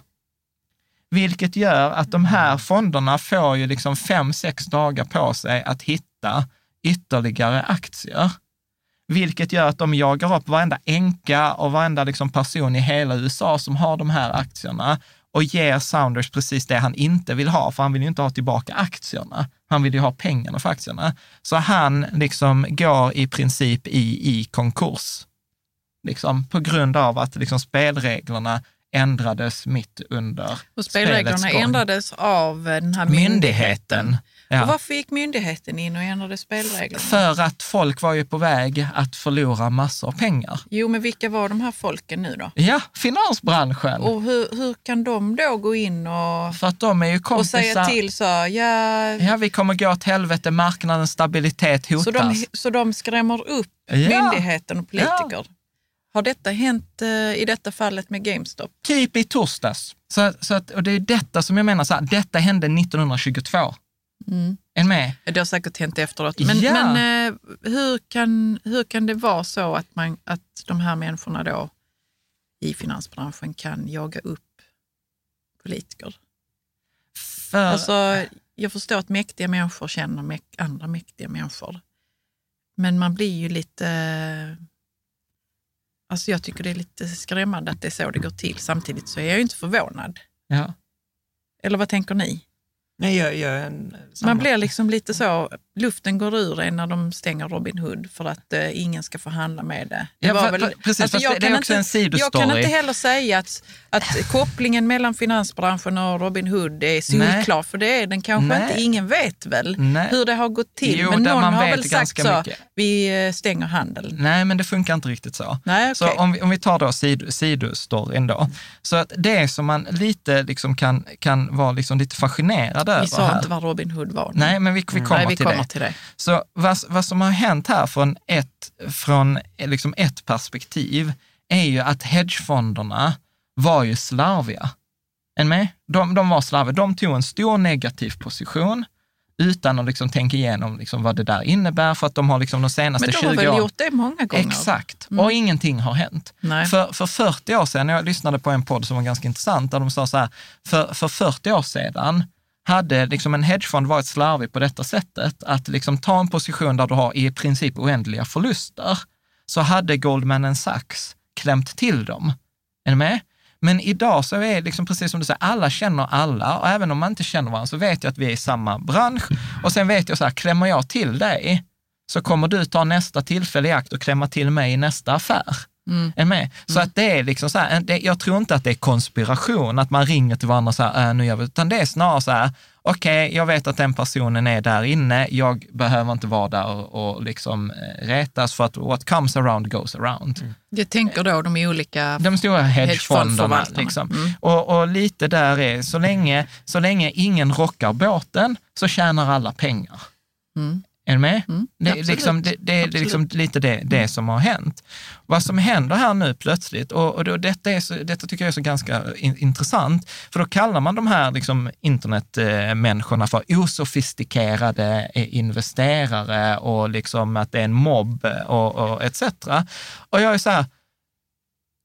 Vilket gör att de här fonderna får ju liksom fem, sex dagar på sig att hitta ytterligare aktier. Vilket gör att de jagar upp varenda änka och varenda liksom person i hela USA som har de här aktierna och ger Sounders precis det han inte vill ha, för han vill ju inte ha tillbaka aktierna. Han vill ju ha pengarna för aktierna. Så han liksom går i princip i, i konkurs, liksom, på grund av att liksom spelreglerna ändrades mitt under Och spelreglerna ändrades av eh, den här myndigheten. Myndigheten. Ja. Och varför gick myndigheten in och ändrade spelreglerna? För att folk var ju på väg att förlora massor av pengar. Jo, men vilka var de här folken nu då? Ja, finansbranschen. Och hur, hur kan de då gå in och, för att de är ju och säga till så, ja, Ja, vi kommer gå åt helvete, marknadens stabilitet hotas. så, de, så de skrämmer upp Ja. myndigheten och politiker? Har detta hänt eh, i detta fallet med GameStop? Typ i torsdags. Så, så att, och det är detta som jag menar, så här, detta hände 1922. Mm. Är med? Det har säkert hänt efteråt. Men, Ja. men eh, hur, kan, hur kan det vara så att, man, att de här människorna då i finansbranschen kan jaga upp politiker? För, Alltså, jag förstår att mäktiga människor känner mäk- andra mäktiga människor. Men man blir ju lite... Alltså jag tycker det är lite skrämmande att det är så det går till. Samtidigt så är jag ju inte förvånad. ja. Eller vad tänker ni? Nej, jag, jag, är en, samma. Man blir liksom lite så, luften går ur en när de stänger Robin Hood för att eh, ingen ska få handla med det. det Ja, precis, fast jag det- är också inte, en sidostory. Jag kan inte heller säga att, att kopplingen mellan finansbranschen och Robin Hood är solklar, för det är den kanske Nej. inte. Ingen vet väl Nej. hur det har gått till. Jo, men någon har väl sagt så, mycket. vi eh, stänger handeln. Nej, men det funkar inte riktigt så. Nej, Så okej. om vi, om vi tar då sid, sidostoryn då. Så att det som man lite liksom kan, kan vara liksom lite fascinerad över Vi sa här. inte vad Robin Hood var. Nej, men vi, vi kommer, Nej, vi till, kommer det. Till det. Så vad, vad som har hänt här från ett, från liksom ett perspektiv är ju att hedgefonderna var ju slarviga. Är med? De, de var slarviga. De tog en stor negativ position utan att liksom tänka igenom liksom vad det där innebär, för att de har liksom de senaste Men de 20 har väl åren... gjort det många gånger? Exakt, Mm. och ingenting har hänt. Nej. För, för 40 år sedan, jag lyssnade på en podd som var ganska intressant, där de sa så här, för, för 40 år sedan hade liksom en hedgefond varit slarvig på detta sättet, att liksom ta en position där du har i princip oändliga förluster, så hade Goldman Sachs klämt till dem. Är ni med? Men idag så är det liksom precis som du säger, alla känner alla och även om man inte känner varandra så vet jag att vi är i samma bransch. Och sen vet jag så här, klämmer jag till dig så kommer du ta nästa tillfälle i akt och klämma till mig i nästa affär. Mm. Är med? Så att det är liksom så här, det, jag tror inte att det är konspiration, att man ringer till varandra så här, äh, nu gör vi, utan det är snarare så här, okej, jag vet att den personen är där inne, jag behöver inte vara där och, och liksom eh, retas för att what comes around goes around. Jag tänker då de olika... De stora hedgefonderna. Liksom. Mm. Och, och lite där är, så länge, så länge ingen rockar båten så tjänar alla pengar. Mm. Är du med? Mm, Det, är liksom, det, det är liksom lite det, det som har hänt. Vad som händer här nu plötsligt, och, och då, detta, är så, detta tycker jag är så ganska in, intressant, för då kallar man de här liksom, internetmänniskorna för osofistikerade investerare och liksom att det är en mobb och, och etc. Och jag är så här,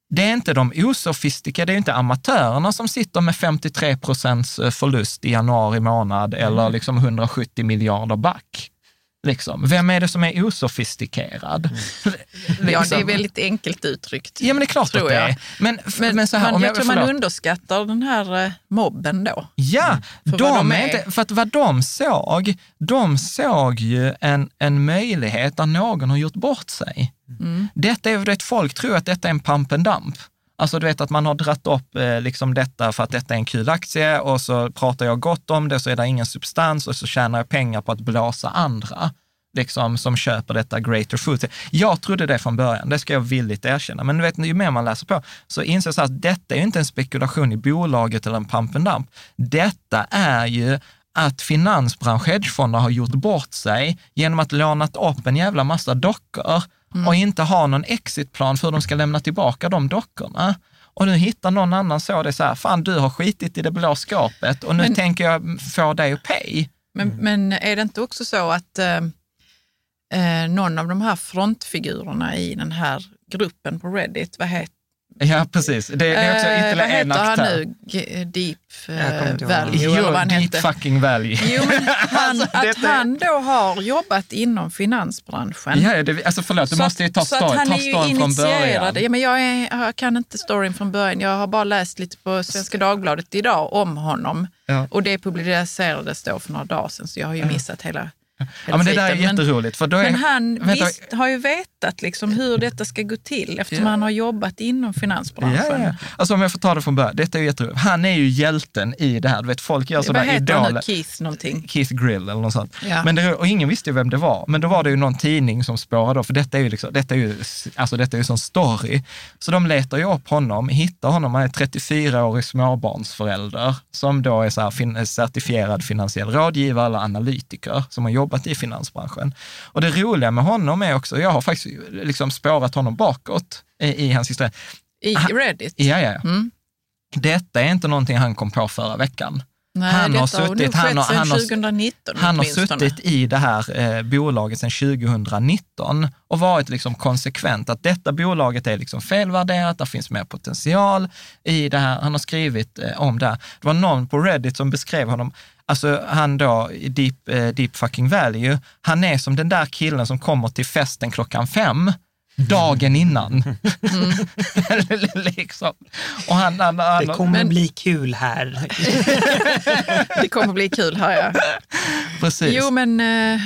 det är inte de osofistikerade, det är inte amatörerna som sitter med 53 procents förlust i januari månad eller liksom 170 miljarder back. Liksom. Vem är det som är osofistikerad? Ja, det är Liksom. väldigt enkelt uttryckt. Ja, men det är klart att det är. Men, Men, men så här, man, om jag, jag, tror man förlåt. underskattar den här eh, mobben då. Ja, För de vad de är för att vad de såg, de såg ju en, en möjlighet där någon har gjort bort sig. Mm. Detta är, vet, folk tror att detta är en pump and dump. Alltså du vet att man har dratt upp eh, liksom detta för att detta är en kul aktie och så pratar jag gott om det så är det ingen substans och så tjänar jag pengar på att blåsa andra liksom, som köper detta greater food. Jag trodde det från början, det ska jag villigt erkänna. Men du vet, ju mer man läser på så inser jag att detta är ju inte en spekulation i bolaget eller en pump and dump. Detta är ju att finansbransch, hedgefonder har gjort bort sig genom att lånat upp en jävla massa dockor och inte ha någon exitplan för hur de ska lämna tillbaka de dockorna. Och nu hittar någon annan så det är så här, fan du har skitit i det blå skåpet och nu Men- tänker jag få dig att pay. Men, men är det inte också så att eh, eh, någon av de här frontfigurerna i den här gruppen på Reddit, vad heter, Ja, precis. Det, det är också eh, vad ytterligare en heter han aktör. nu? G- Deep eh. Value eller vad han deep hette. fucking value. Jo, men han, Alltså, att detta- han då har jobbat inom finansbranschen. Ja, det, alltså förlåt, du Så måste ju ta, story, ta är storyn från början. Ja, men jag, är, jag kan inte storyn från början. Jag har bara läst lite på Svenska Dagbladet idag om honom. Ja. Och det publicerades då för några dagar sedan, så jag har ju missat hela Ja, men det där är jätteroligt. För då är, Men han visst, har ju vetat liksom hur detta ska gå till eftersom Ja. han har jobbat inom finansbranschen. Ja, ja. Alltså om jag får ta det från början, detta är ju jätteroligt. Han är ju hjälten i det här. Du vet, folk gör Vad sådana heter han nu? idoler. Keith någonting? Keith Grill eller något sånt. Ja. Men det, och ingen visste ju vem det var. Men då var det ju någon tidning som spårade, för detta är ju, liksom, detta är ju, alltså detta är ju sån story. Så de letar ju upp honom, hittar honom, han är 34-årig småbarnsförälder som då är så fin, certifierad finansiell rådgivare eller analytiker som har jobbat i finansbranschen. Och det roliga med honom är också, jag har faktiskt liksom spårat honom bakåt i, i hans historia. I Reddit? Ja, ja, ja. Mm. Detta är inte någonting han kom på förra veckan. Nej, Han har detta har suttit- han har- han har- 2019 Han har suttit i det här eh, bolaget sedan 2019 och varit liksom konsekvent att detta bolaget är liksom felvärderat, det finns mer potential i det här. Han har skrivit eh, om det. här. Det var någon på Reddit som beskrev honom, alltså han då, i deep, eh, deep fucking value, han är som den där killen som kommer till festen klockan fem dagen innan. liksom. Och han, han, han, Det kommer Men- bli kul här. Det kommer bli kul, hör jag. precis. Jo, men eh,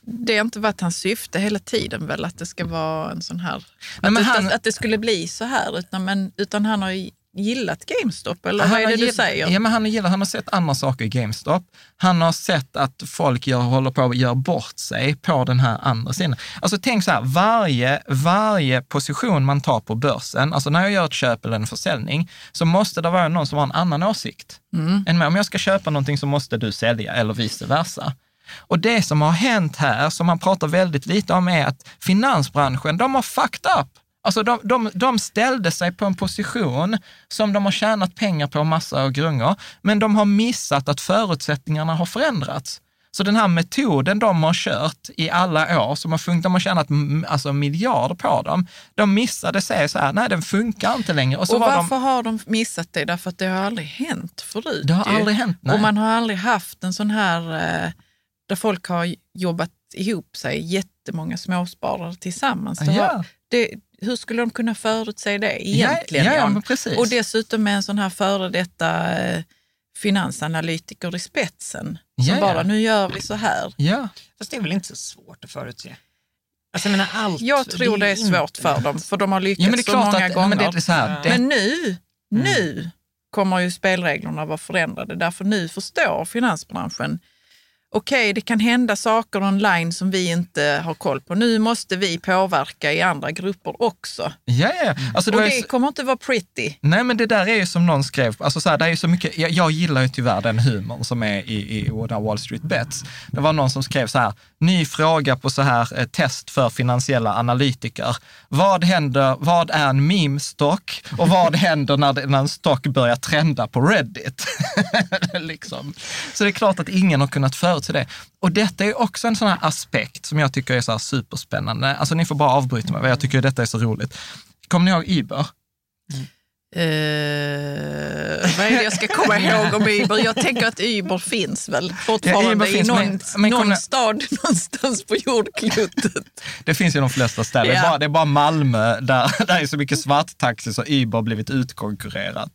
det har inte varit hans syfte hela tiden väl, att det ska vara en sån här... Nej, att, han- att, att det skulle bli så här, utan, men, utan han har ju gillat GameStop, eller Han vad är det du gill- säger? Ja, men han, gillar, han har sett andra saker i GameStop. Han har sett att folk gör, håller på att göra bort sig på den här andra sidan. Alltså tänk så här, varje, varje position man tar på börsen, alltså när jag gör ett köp eller en försäljning, så måste det vara någon som har en annan åsikt. Mm. Än. Om jag ska köpa någonting så måste du sälja eller vice versa. Och det som har hänt här, som man pratar väldigt lite om, är att finansbranschen, de har fucked up. Alltså de, de, de ställde sig på en position som de har tjänat pengar på massa och grungor, men de har missat att förutsättningarna har förändrats. Så den här metoden de har kört i alla år, som har funkat, de har tjänat alltså, miljarder på dem, de missade sig så här, nej den funkar inte längre. Och så och var varför de, har de missat det? Därför att det har aldrig hänt förut. det har ju. aldrig hänt. Nej. Och man har aldrig haft en sån här, eh, där folk har jobbat ihop sig, jättemånga småsparare tillsammans. Det Ja. har, det, hur skulle de kunna förutse det egentligen? ja, ja, precis. Och dessutom med en sån här före detta eh, finansanalytiker i spetsen. Som Ja, ja. bara, nu gör vi så här. ja. Fast det är väl inte så svårt att förutse? Alltså, jag menar, allt, Jag tror det är inte- svårt för dem, för de har lyckats Ja, men det är så många att, gånger. men det är så här, det, Men nu, nu kommer ju spelreglerna vara förändrade. Därför nu förstår finansbranschen, okej det kan hända saker online som vi inte har koll på. Nu måste vi påverka i andra grupper också. ja, ja. Alltså, det Och ju det så- kommer inte vara pretty. Nej, men det där är ju som någon skrev, alltså så här, det är ju så mycket, jag, jag gillar ju tyvärr den humorn som är i, i Wall Street Bets. Det var någon som skrev så här, ny fråga på så här eh, test för finansiella analytiker. Vad händer, vad är en meme-stock och vad händer när, det, när en stock börjar trenda på Reddit? liksom. Så det är klart att ingen har kunnat förutse det. Och detta är också en sån här aspekt som jag tycker är så här superspännande. Alltså ni får bara avbryta mig, jag tycker detta är så roligt. Kommer ni ihåg Uber? Mm. Eh, vad är det jag ska komma ihåg om Uber? Jag tänker att Uber finns väl fortfarande Ja, i någon, men- men någon kunna- stad någonstans på jordklotet. Det finns ju i de flesta städer. Är Ja. bara, det är bara Malmö där, där är så mycket svarttaxi så Uber har blivit utkonkurrerat.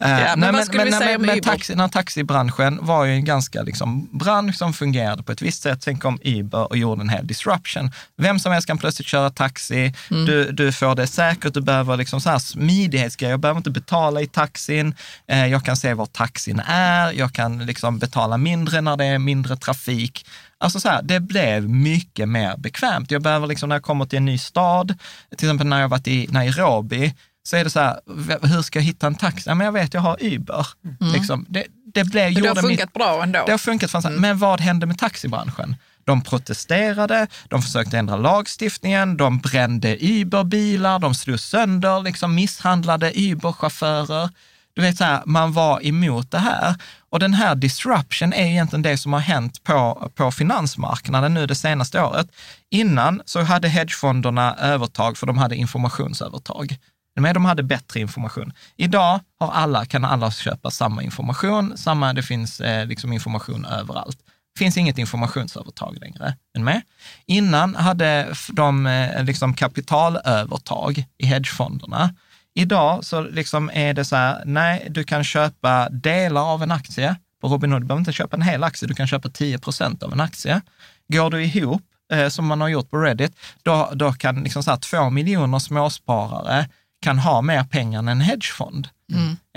Eh, men vad skulle vi säga om men Uber? taxi, när taxibranschen var ju en ganska liksom, bransch som fungerade på ett visst sätt. Sen kom Uber och gjorde en hel disruption. Vem som helst kan plötsligt köra taxi. Mm. Du, du får det säkert, du behöver liksom så här smidighetsgrejer. Behöver inte betala i taxin. Eh, jag kan se var taxin är. Jag kan liksom betala mindre när det är mindre trafik. Alltså så här, det blev mycket mer bekvämt. Jag behöver liksom när jag kommer till en ny stad, till exempel när jag varit i Nairobi, så är det så här, hur ska jag hitta en taxi? Ja, men jag vet, jag har Uber. Liksom, det, det, blev, det har gjorde mitt- funkat bra ändå. det har funkat fantastiskt. Men vad hände med taxibranschen? De protesterade, de försökte ändra lagstiftningen, de brände Uber-bilar, de slog sönder, liksom misshandlade Uber-chaufförer. Du vet, så här, man var emot det här. Och den här disruption är egentligen det som har hänt på, på finansmarknaden nu det senaste året. Innan så hade hedgefonderna övertag för de hade informationsövertag. Men de hade bättre information. Idag har alla, kan alla köpa samma information, samma, det finns eh, liksom information överallt. Det finns inget informationsövertag längre. Med? Innan hade de eh, liksom kapitalövertag i hedgefonderna. Idag så liksom är det så här, nej, du kan köpa delar av en aktie på Robinhood. Du behöver inte köpa en hel aktie, du kan köpa 10 procent av en aktie. Går du ihop, eh, som man har gjort på Reddit, då, då kan liksom så här, två miljoner småsparare kan ha mer pengar än en hedgefond.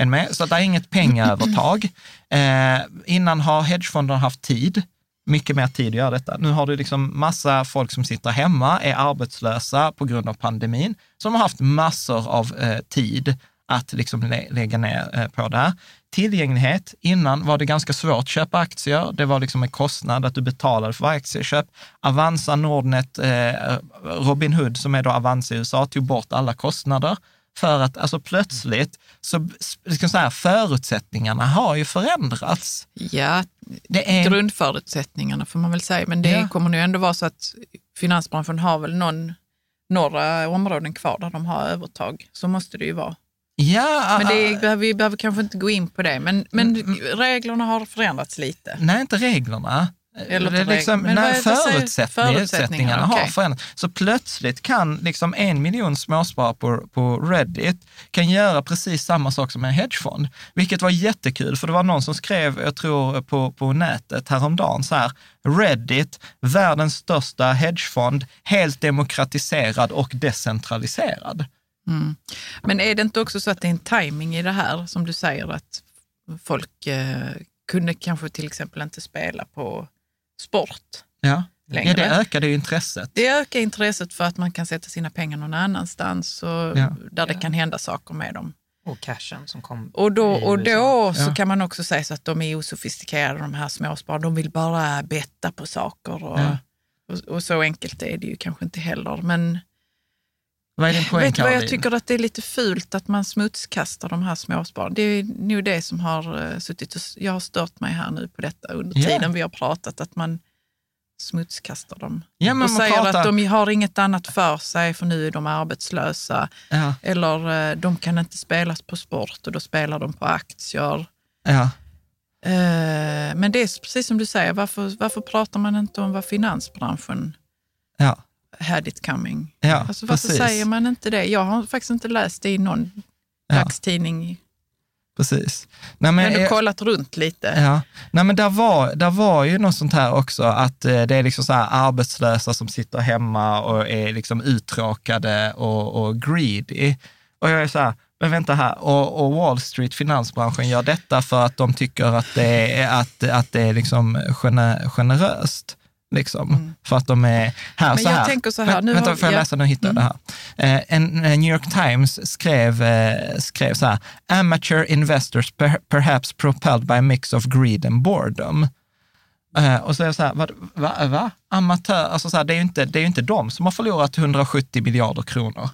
Med. Så att det är inget pengaövertag. Eh, innan har hedgefonderna haft tid, mycket mer tid att göra detta. Nu har du liksom massa folk som sitter hemma, är arbetslösa på grund av pandemin, som har haft massor av eh, tid att liksom lä- lägga ner eh, på det här. Tillgänglighet. Innan var det ganska svårt att köpa aktier. Det var liksom en kostnad att du betalade för varje aktieköp. Avanza, Nordnet, eh, Robinhood som är då Avanza i USA tog bort alla kostnader. För att alltså plötsligt, så, jag säga, förutsättningarna har ju förändrats. Ja, Det är, grundförutsättningarna får man väl säga. Men det Ja. kommer nu ändå vara så att finansbranschen har väl någon, några områden kvar där de har övertag. Så måste det ju vara. Ja, Men det behöver, vi behöver kanske inte gå in på det. Men, men reglerna har förändrats lite. Nej, inte reglerna. Eller det är liksom, men nej, säger? förutsättningarna, Förutsättningarna, har förändrats. Så plötsligt kan liksom en miljon småsparare på, på Reddit kan göra precis samma sak som en hedgefond. Vilket var jättekul, för det var någon som skrev, jag tror på, på nätet häromdagen, så här, Reddit, världens största hedgefond, helt demokratiserad och decentraliserad. Men är det inte också så att det är en timing i det här, som du säger, att folk eh, kunde kanske till exempel inte spela på sport Ja. längre? ja, det ökade ju intresset. Det ökar intresset för att man kan sätta sina pengar någon annanstans och Ja. där det kan hända saker med dem. Och cashen som kom Och då, och då så Ja. kan man också säga så att de är osofistikerade, de här småspararna. De vill bara betta på saker. Och, Ja. och, och så enkelt är det ju kanske inte heller. Men Vad är din poäng, vet vad jag tycker att det är lite fult att man smutskastar de här småspararna. Det är nog det som har uh, suttit och, jag har stört mig här nu på detta under Ja. tiden vi har pratat, att man smutskastar dem. Ja, och säger pratar- att de har inget annat för sig för nu är de arbetslösa. Ja, Eller eh, de kan inte spelas på sport och då spelar de på aktier. ja. Eh, Men det är precis som du säger, varför, varför pratar man inte om vad finansbranschen ja. Had it coming? Ja, alltså, varför precis. säger man inte det? Jag har faktiskt inte läst det i någon Ja. dagstidning. Precis. Nej, men, Men du kollat runt lite. Ja, Nej, men där var, där var ju något sånt här också, att eh, det är liksom så här arbetslösa som sitter hemma och är liksom uttråkade och, och greedy. Och jag är så här, men vänta här, och, och Wall Street, finansbranschen, gör detta för att de tycker att det är, att, att det är liksom gener, generöst. Liksom, För att de är här Mm. Men så jag här. tänker så här, Vä- nu vänta, får jag ja. läsa? Nu hittar jag det här. Eh, en, en New York Times skrev, eh, skrev så här, amateur investors per, perhaps propelled by a mix of greed and boredom. Eh, och så är jag så här, vad, va, va? Amatör, alltså så här, det är ju inte, det är inte de som har förlorat 170 miljarder kronor.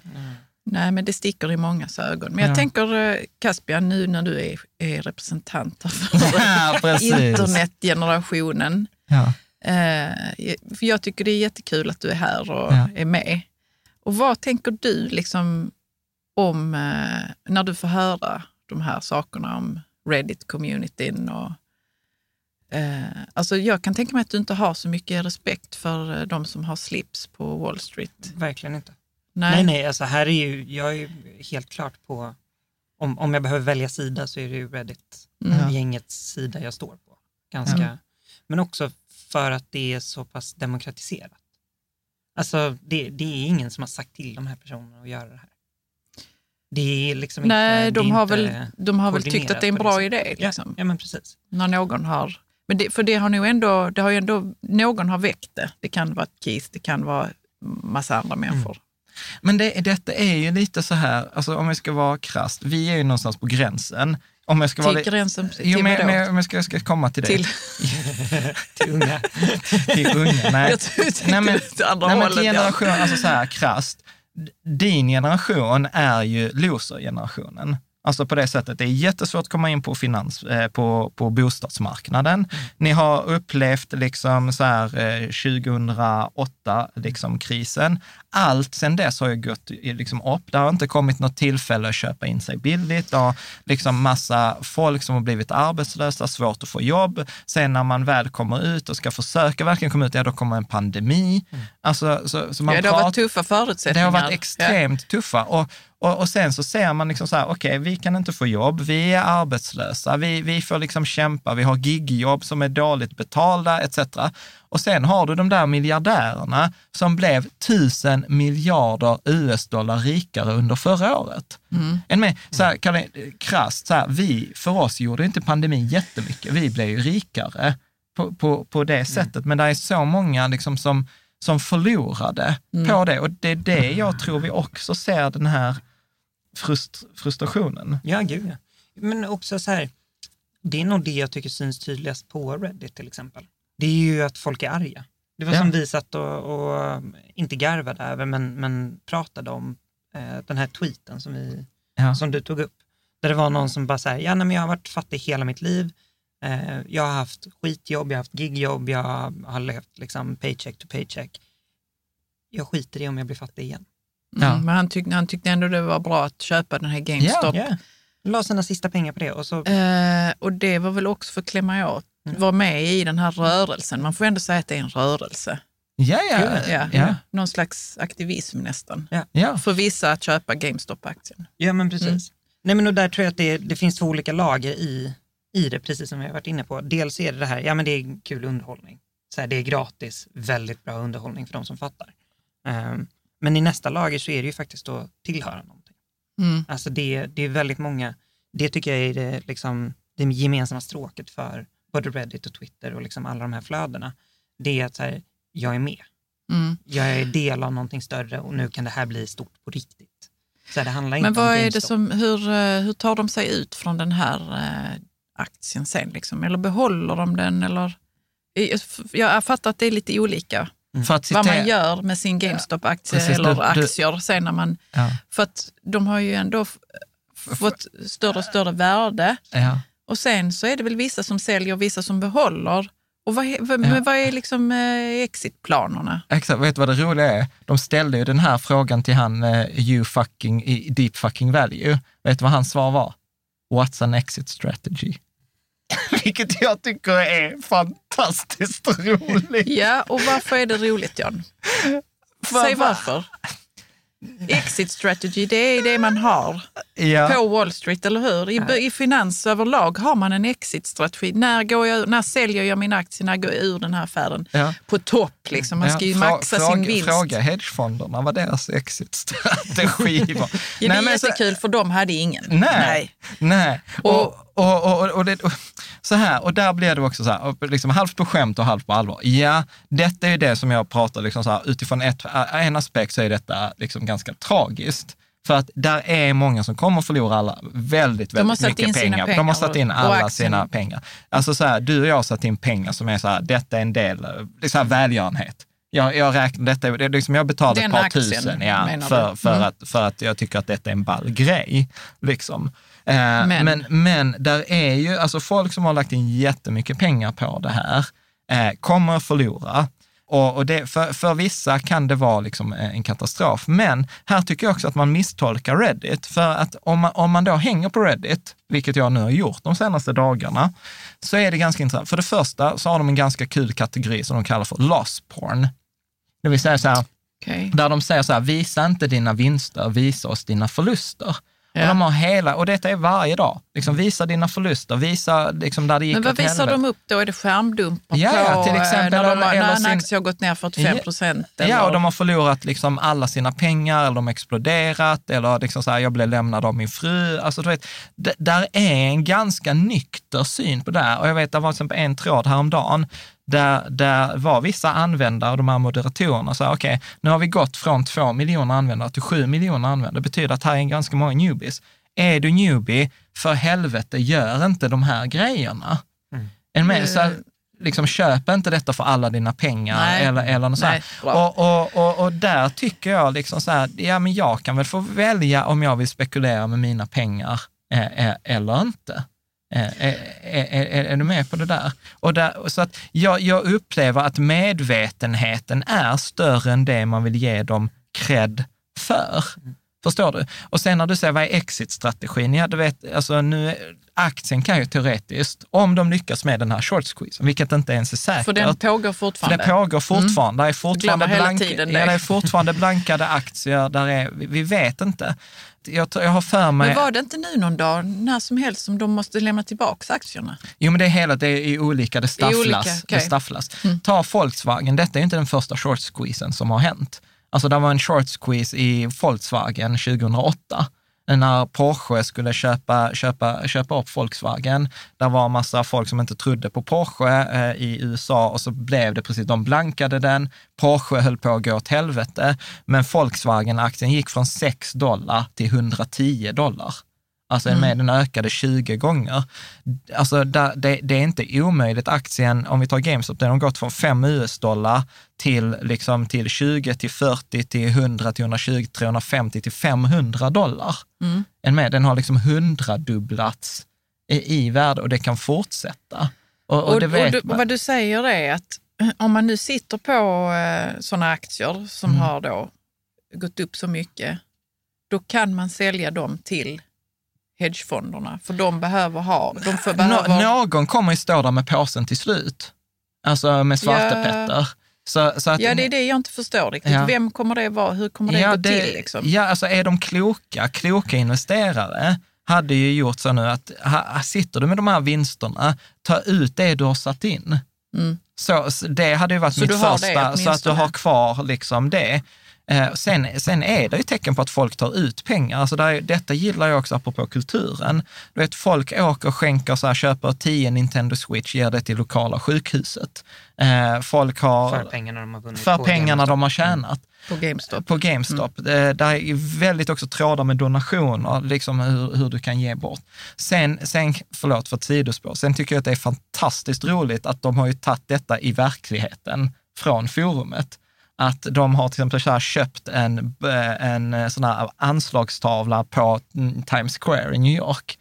Nej, men det sticker i mångas ögon. Men jag Ja. tänker, eh, Caspian, nu när du är, är representant för Ja, internetgenerationen. Ja. Eh, för jag tycker det är jättekul att du är här och Ja. är med. Och vad tänker du liksom om eh, när du får höra de här sakerna om Reddit-communityn och eh, alltså jag kan tänka mig att du inte har så mycket respekt för eh, de som har slips på Wall Street. Verkligen inte. Nej, nej, alltså här är ju, jag är ju helt klart på, om, om jag behöver välja sida så är det ju Reddit-gängets sida jag står på. Ganska, men också för att det är så pass demokratiserat. Alltså det, det är ingen som har sagt till de här personerna att göra det här. Det är liksom Nej, inte, det de är har, inte väl, de har väl tyckt att det är en bra idé. Liksom. Ja, ja, men precis. När någon har... Men det, för det har nog ändå, det har ju ändå, någon har väckt det. Det kan vara Keith, det kan vara massa andra Mm. människor. Men det, detta är ju lite så här, alltså om jag ska vara krasst, vi är ju någonstans på gränsen. Om jag ska vara Till li- gränsen, till Jo, men, men, om jag ska, jag ska komma till det. Till, Till unga. till unga. Nej. jag tänkte Nej, men- till andra Nej, men hållet. till generation, alltså så här krasst, din generation är ju loser-generationen. Alltså på det sättet, det är jättesvårt att komma in på, finans, eh, på, på bostadsmarknaden. Ni har upplevt liksom så här, eh, 2008, liksom krisen. Allt sen dess har ju gått liksom upp. Det har inte kommit något tillfälle att köpa in sig billigt. Det har liksom massa folk som har blivit arbetslösa, svårt att få jobb. Sen när man väl kommer ut och ska försöka verkligen komma ut, ja då kommer en pandemi. Alltså, så, så man Ja, det har varit tuffa det förutsättningar. har varit extremt tuffa. Och, och, och sen så ser man liksom så här, okej, vi kan inte få jobb, vi är arbetslösa, vi, vi får liksom kämpa, vi har gigjobb som är dåligt betalda etc. Och sen har du de där miljardärerna som blev tusen miljarder US-dollar rikare under förra året. En med, så här, kan krasst, så här, vi, för oss gjorde inte pandemin jättemycket, vi blev ju rikare på, på, på det sättet. Men det är så många liksom som, som förlorade på det. Och det är det jag tror vi också ser den här frust, frustrationen. Ja, gud ja. Men också så här, det är nog det jag tycker syns tydligast på Reddit till exempel. Det är ju att folk är arga. Det var Ja. som vi satt och, och inte garvade över, men, men pratade om eh, den här tweeten som, vi, Ja. som du tog upp. Där det var någon som bara säger, ja nej, men jag har varit fattig hela mitt liv. Eh, jag har haft skitjobb, jag har haft gigjobb, jag har levt liksom paycheck to paycheck. Jag skiter i om jag blir fattig igen. Mm, Ja. Men han, tyck, han tyckte ändå det var bra att köpa den här GameStop. Ja, la sina sista pengar på det och så Eh, och det var väl också för att klämma åt, Mm. vara med i den här rörelsen. Man får ändå säga att det är en rörelse. Ja, ja. Ja, ja. Någon slags aktivism nästan. ja. För vissa att köpa GameStop-aktien. Ja, men precis. Mm. Nej, men och där tror jag att det, det finns två olika lager i, i det, precis som vi har varit inne på. Dels är det det här, ja men det är kul underhållning. Så här, det är gratis, väldigt bra underhållning för de som fattar. Ehm, men i nästa lager så är det ju faktiskt att tillhöra någonting. Mm. Alltså det, det är väldigt många, det tycker jag är det, liksom, det gemensamma stråket för både Reddit och Twitter och liksom alla de här flödena. Det är att så här, jag är med. Mm. Jag är del av någonting större och nu kan det här bli stort på riktigt. Så det handlar inte Men vad om är det som, hur, eh, hur tar de sig ut från den här eh, aktien sen? Liksom? Eller behåller de den? Eller? Jag- fattat att det är lite olika För att vad man gör med sin GameStop-aktie Precis, eller du- du- aktier sen när man... Ja. För att de har ju ändå fått större och större värde. Ja. Och sen så är det väl vissa som säljer och vissa som behåller. Och vad, är- vad, Ja. vad är liksom eh, exitplanerna? Exakt, vet du vad det roliga är? De ställde ju den här frågan till han, eh, you fucking, i deep fucking value. Vet du vad hans svar var? What's an exit strategy? Vilket jag tycker är fantastiskt roligt. Ja, och varför är det roligt John? Säg varför. Exit strategy, det är det man har Ja. på Wall Street, eller hur? I, I finans överlag har man en exit-strategi. När, går jag, när säljer jag min aktie? När går jag ur den här affären? Ja. På topp, liksom. Man ska ju Ja, maxa frå- sin fråga, vinst. Fråga hedgefonderna vad deras exit-strategi var. Ja, det är Nej, men så- jättekul, för de hade ingen. Nej, nej. Och, Och- och, och, och, och, det, och, så här, och där blir det också så här, liksom halvt på skämt och halvt på allvar. Ja, detta är ju det som jag pratar liksom så här, utifrån ett, en aspekt så är detta liksom ganska tragiskt. För att där är många som kommer att förlora alla, väldigt, väldigt mycket sina pengar. De pengar har satt in alla sina pengar. Alltså så här, du och jag har satt in pengar som är så här, detta är en del, det är så här välgörenhet. Jag, jag räknar, detta, det är liksom, jag betalar ett par aktien, tusen ja, för, för, Mm. att, för att jag tycker att detta är en ball grej. Liksom. Eh, Men- men, men där är ju, alltså folk som har lagt in jättemycket pengar på det här, eh, kommer att förlora. och, och det, för, för vissa kan det vara liksom en katastrof. Men här tycker jag också att man misstolkar Reddit. För att om man, om man då hänger på Reddit, vilket jag nu har gjort de senaste dagarna, så är det ganska intressant. För det första så har de en ganska kul kategori som de kallar för loss porn. Det vill säga så här, Okej. där de säger så här, visa inte dina vinster, visa oss dina förluster. Ja. Och, de har hela, och detta är varje dag. Liksom, visa dina förluster, visa liksom, där det gick Men vad visar helvete. de upp då? Är det skärmdumpar Ja, på till exempel, eh, när, de, eller- eller när en sin- aktie har gått ner 45 procent? Ja, och de har förlorat liksom alla sina pengar, eller de har exploderat, eller liksom så här, jag blev lämnad av min fru. Alltså, du vet, där är en ganska nykter syn på det här. Och jag vet, det var till exempel en tråd häromdagen, där, där var vissa användare, de här moderatorerna, sa okej, nu har vi gått från två miljoner användare till sju miljoner användare. Det betyder att här är ganska många newbies. Är du newbie, för helvete, gör inte de här grejerna. En med, så här, liksom, köp inte detta för alla dina pengar Nej. eller, eller något så här. Bra. Och, och, och, och där tycker jag liksom så här, ja men jag kan väl få välja om jag vill spekulera med mina pengar eh, eh, eller inte. Eh, är, är, är du med på det där? Och där så att jag, jag upplever att medvetenheten är större än det man vill ge dem cred för. Förstår du? Och sen när du säger vad är exit-strategin? Ja, du vet, alltså nu, aktien kan ju teoretiskt, om de lyckas med den här short squeezen, vilket inte ens är säkert, För den pågår för fortfarande. det pågår fortfarande. Det är fortfarande, blank, ja, det. är fortfarande blankade aktier. Där är, vi vet inte. Jag, jag har för mig... Men var det inte nu någon dag, när som helst, som de måste lämna tillbaka aktierna? Jo, men det är hela, det är olika, det stafflas. olika. Mm. det stafflas. Ta Volkswagen, detta är inte den första short squeezen som har hänt. Alltså det var en short squeeze i Volkswagen 2008 när Porsche skulle köpa, köpa, köpa upp Volkswagen. Där var en massa folk som inte trodde på Porsche eh, i USA och så blev det precis, de blankade den. Porsche höll på att gå åt helvete, men Volkswagen-aktien gick från 6 dollar till 110 dollar. Alltså Mm. med den ökade 20 gånger. Alltså det, det är inte omöjligt. Aktien, om vi tar GameStop, den har gått från 5 US-dollar till, liksom, till 20, till 40, till 100, till 120, 350, till 500 dollar. Mm. Med, den har liksom hundradubblats i, i värde och det kan fortsätta. Och, och, Och, och, du, vad du säger är att eh, om man nu sitter på eh, sådana aktier som Mm. har då gått upp så mycket, då kan man sälja dem till hedgefonderna. För de behöver ha, de får, behöver, Nå, någon kommer ju stå där med påsen till slut. Alltså med svartepetter. Så, så att, Ja, det är det jag inte förstår riktigt. Ja. Vem kommer det vara? Hur kommer det ja, gå till? Liksom? Ja, alltså är de kloka, kloka investerare hade ju gjort så nu att ha, sitter du med de här vinsterna, ta ut det du har satt in. Mm. Så, det hade ju varit Så mitt det första, så att du har kvar liksom det. Eh, sen, sen är det ju tecken på att folk tar ut pengar. Alltså där, är- detta gillar jag också apropå kulturen. Du vet, folk åker och skänker, så här, köper 10 Nintendo Switch, ger det till lokala sjukhuset. Eh, folk har, För pengarna de har vunnit. för pengarna GameStop. de har tjänat På GameStop. på GameStop. Mm. Där är väldigt också trådar med donationer, liksom hur, hur du kan ge bort. Sen, sen, förlåt för ett sidospår, sen tycker jag att det är fantastiskt roligt att de har ju tagit detta i verkligheten från forumet. Att de har till exempel här köpt en, en sån här anslagstavla på mm, Times Square i New York.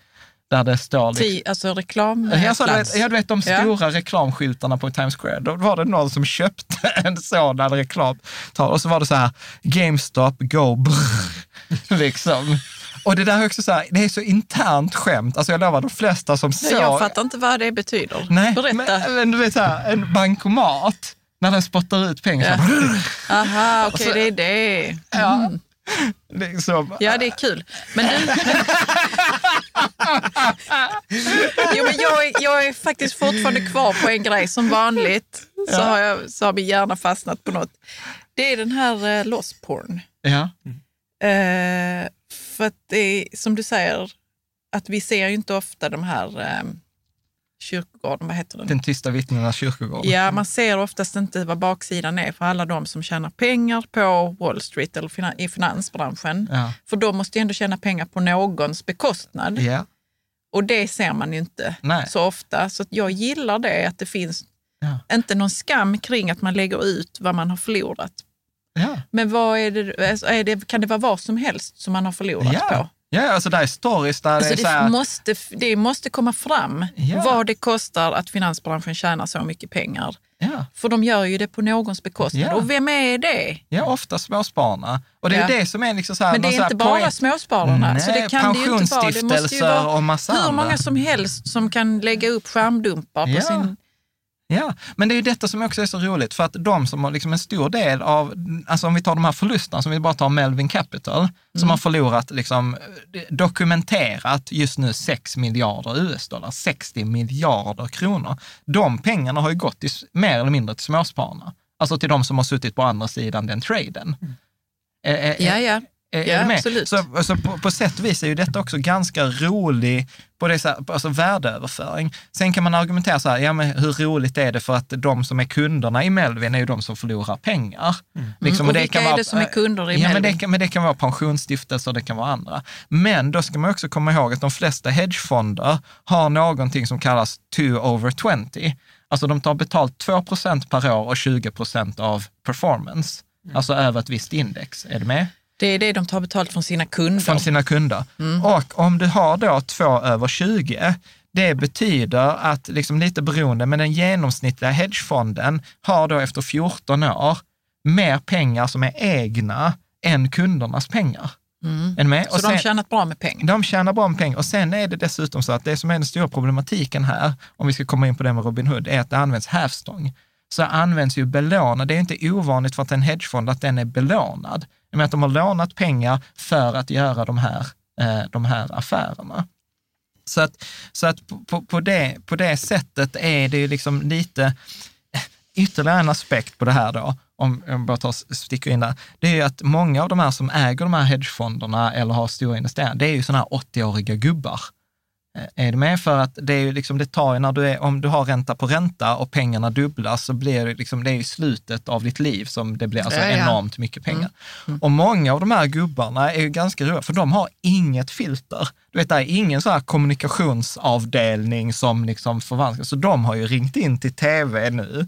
Där det står... liksom- alltså reklam. Ja, så du vet, ja, du vet de Ja. stora reklamskyltarna på Times Square. Då var det någon som köpte en sådan reklam. Och så var det så här, GameStop, go brr, liksom. Och det där är också så här, det är så internt skämt. Alltså jag lovar, de flesta som Nej, såg... Jag fattar inte vad det betyder. Nej, Berätta. men, men du vet så här, en bankomat, när den spottar ut pengar. Ja. Aha, okej, så- det är det. ja, liksom. Ja, det är kul. Men du... jo, men jag, är, jag är faktiskt fortfarande kvar på en grej. Som vanligt så, har, jag, så har min hjärna fastnat på något. Det är den här uh, lost porn. Ja. Eh, för att det är, som du säger, att vi ser ju inte ofta de här um, kyrkogården, vad heter den? Den tysta vittnenas kyrkogård. Ja, man ser oftast inte vad baksidan är för alla de som tjänar pengar på Wall Street eller fina- i finansbranschen. Ja. För de måste ju ändå tjäna pengar på någons bekostnad. ja. Och det ser man ju inte Nej. så ofta. Så jag gillar det, att det finns Ja. inte någon skam kring att man lägger ut vad man har förlorat. Ja. Men vad är det, alltså är det, kan det vara vad som helst som man har förlorat Ja. på? Ja, alltså där är stories där Alltså det är så här, måste, det måste komma fram Ja. vad det kostar att finansbranschen tjänar så mycket pengar. ja, För de gör ju det på någons bekostnad. Ja. Och vem är det? ja, ofta småspararna. Och det är det som är liksom så här, Men det är inte bara poäng- småspararna. Nej, så det kan det ju inte vara. Det måste ju vara och massa hur många som helst som kan lägga upp skärmdumpar på sin... Ja, men det är ju detta som också är så roligt, för att de som har liksom en stor del av, alltså om vi tar de här förlusterna, som vi bara tar Melvin Capital, som Mm. har förlorat, liksom, dokumenterat just nu 6 miljarder US-dollar, 60 miljarder kronor. De pengarna har ju gått till, mer eller mindre till småspararna, alltså till de som har suttit på andra sidan den traden. Är- är- Ja, ja. Är, Ja, är med? absolut. Så, alltså, på, på sätt och vis är ju detta också ganska rolig på det, så här, alltså värdeöverföring. Sen kan man argumentera så här, ja men hur roligt är det för att de som är kunderna i Melvin är ju de som förlorar pengar. Liksom, Mm. Och vilka är det som är kunder i ja, men det, Melvin? kan, men det kan vara pensionsstiftelser, det kan vara andra. Men då ska man också komma ihåg att de flesta hedgefonder har någonting som kallas 2 over 20. Alltså de tar betalt 2% per år och 20% av performance. Mm. Alltså över ett visst index. Är du med? Det är det de tar betalt från sina kunder. från sina kunder. Och om du har då två över 20, det betyder att, liksom lite beroende, men den genomsnittliga hedgefonden har då efter 14 år mer pengar som är egna än kundernas pengar. Med? Så de har tjänat bra med pengar. de tjänar bra med pengar. Och sen är det dessutom så att det som är den stora problematiken här, om vi ska komma in på det med Robinhood, är att det används hävstång. Så används ju belånad. Det är inte ovanligt för att en hedgefond att den är belånad. Med att de har lånat pengar för att göra de här, eh, de här affärerna. Så att, så att på, på, på, det, på det sättet är det ju liksom lite, eh, ytterligare en aspekt på det här då, om jag bara tar, sticker in där, det är ju att många av de här som äger de här hedgefonderna eller har stora investeringar, det är ju sådana här 80-åriga gubbar. Eh, Är du med? För att det är liksom, det tar när du är, om du har ränta på ränta och pengarna dubblas så blir det liksom, det är ju slutet av ditt liv som det blir alltså Ja, ja. enormt mycket pengar. Och många av de här gubbarna är ju ganska roliga, för de har inget filter. Du vet, det är ingen så här kommunikationsavdelning som liksom förvanskas, så de har ju ringt in till tv nu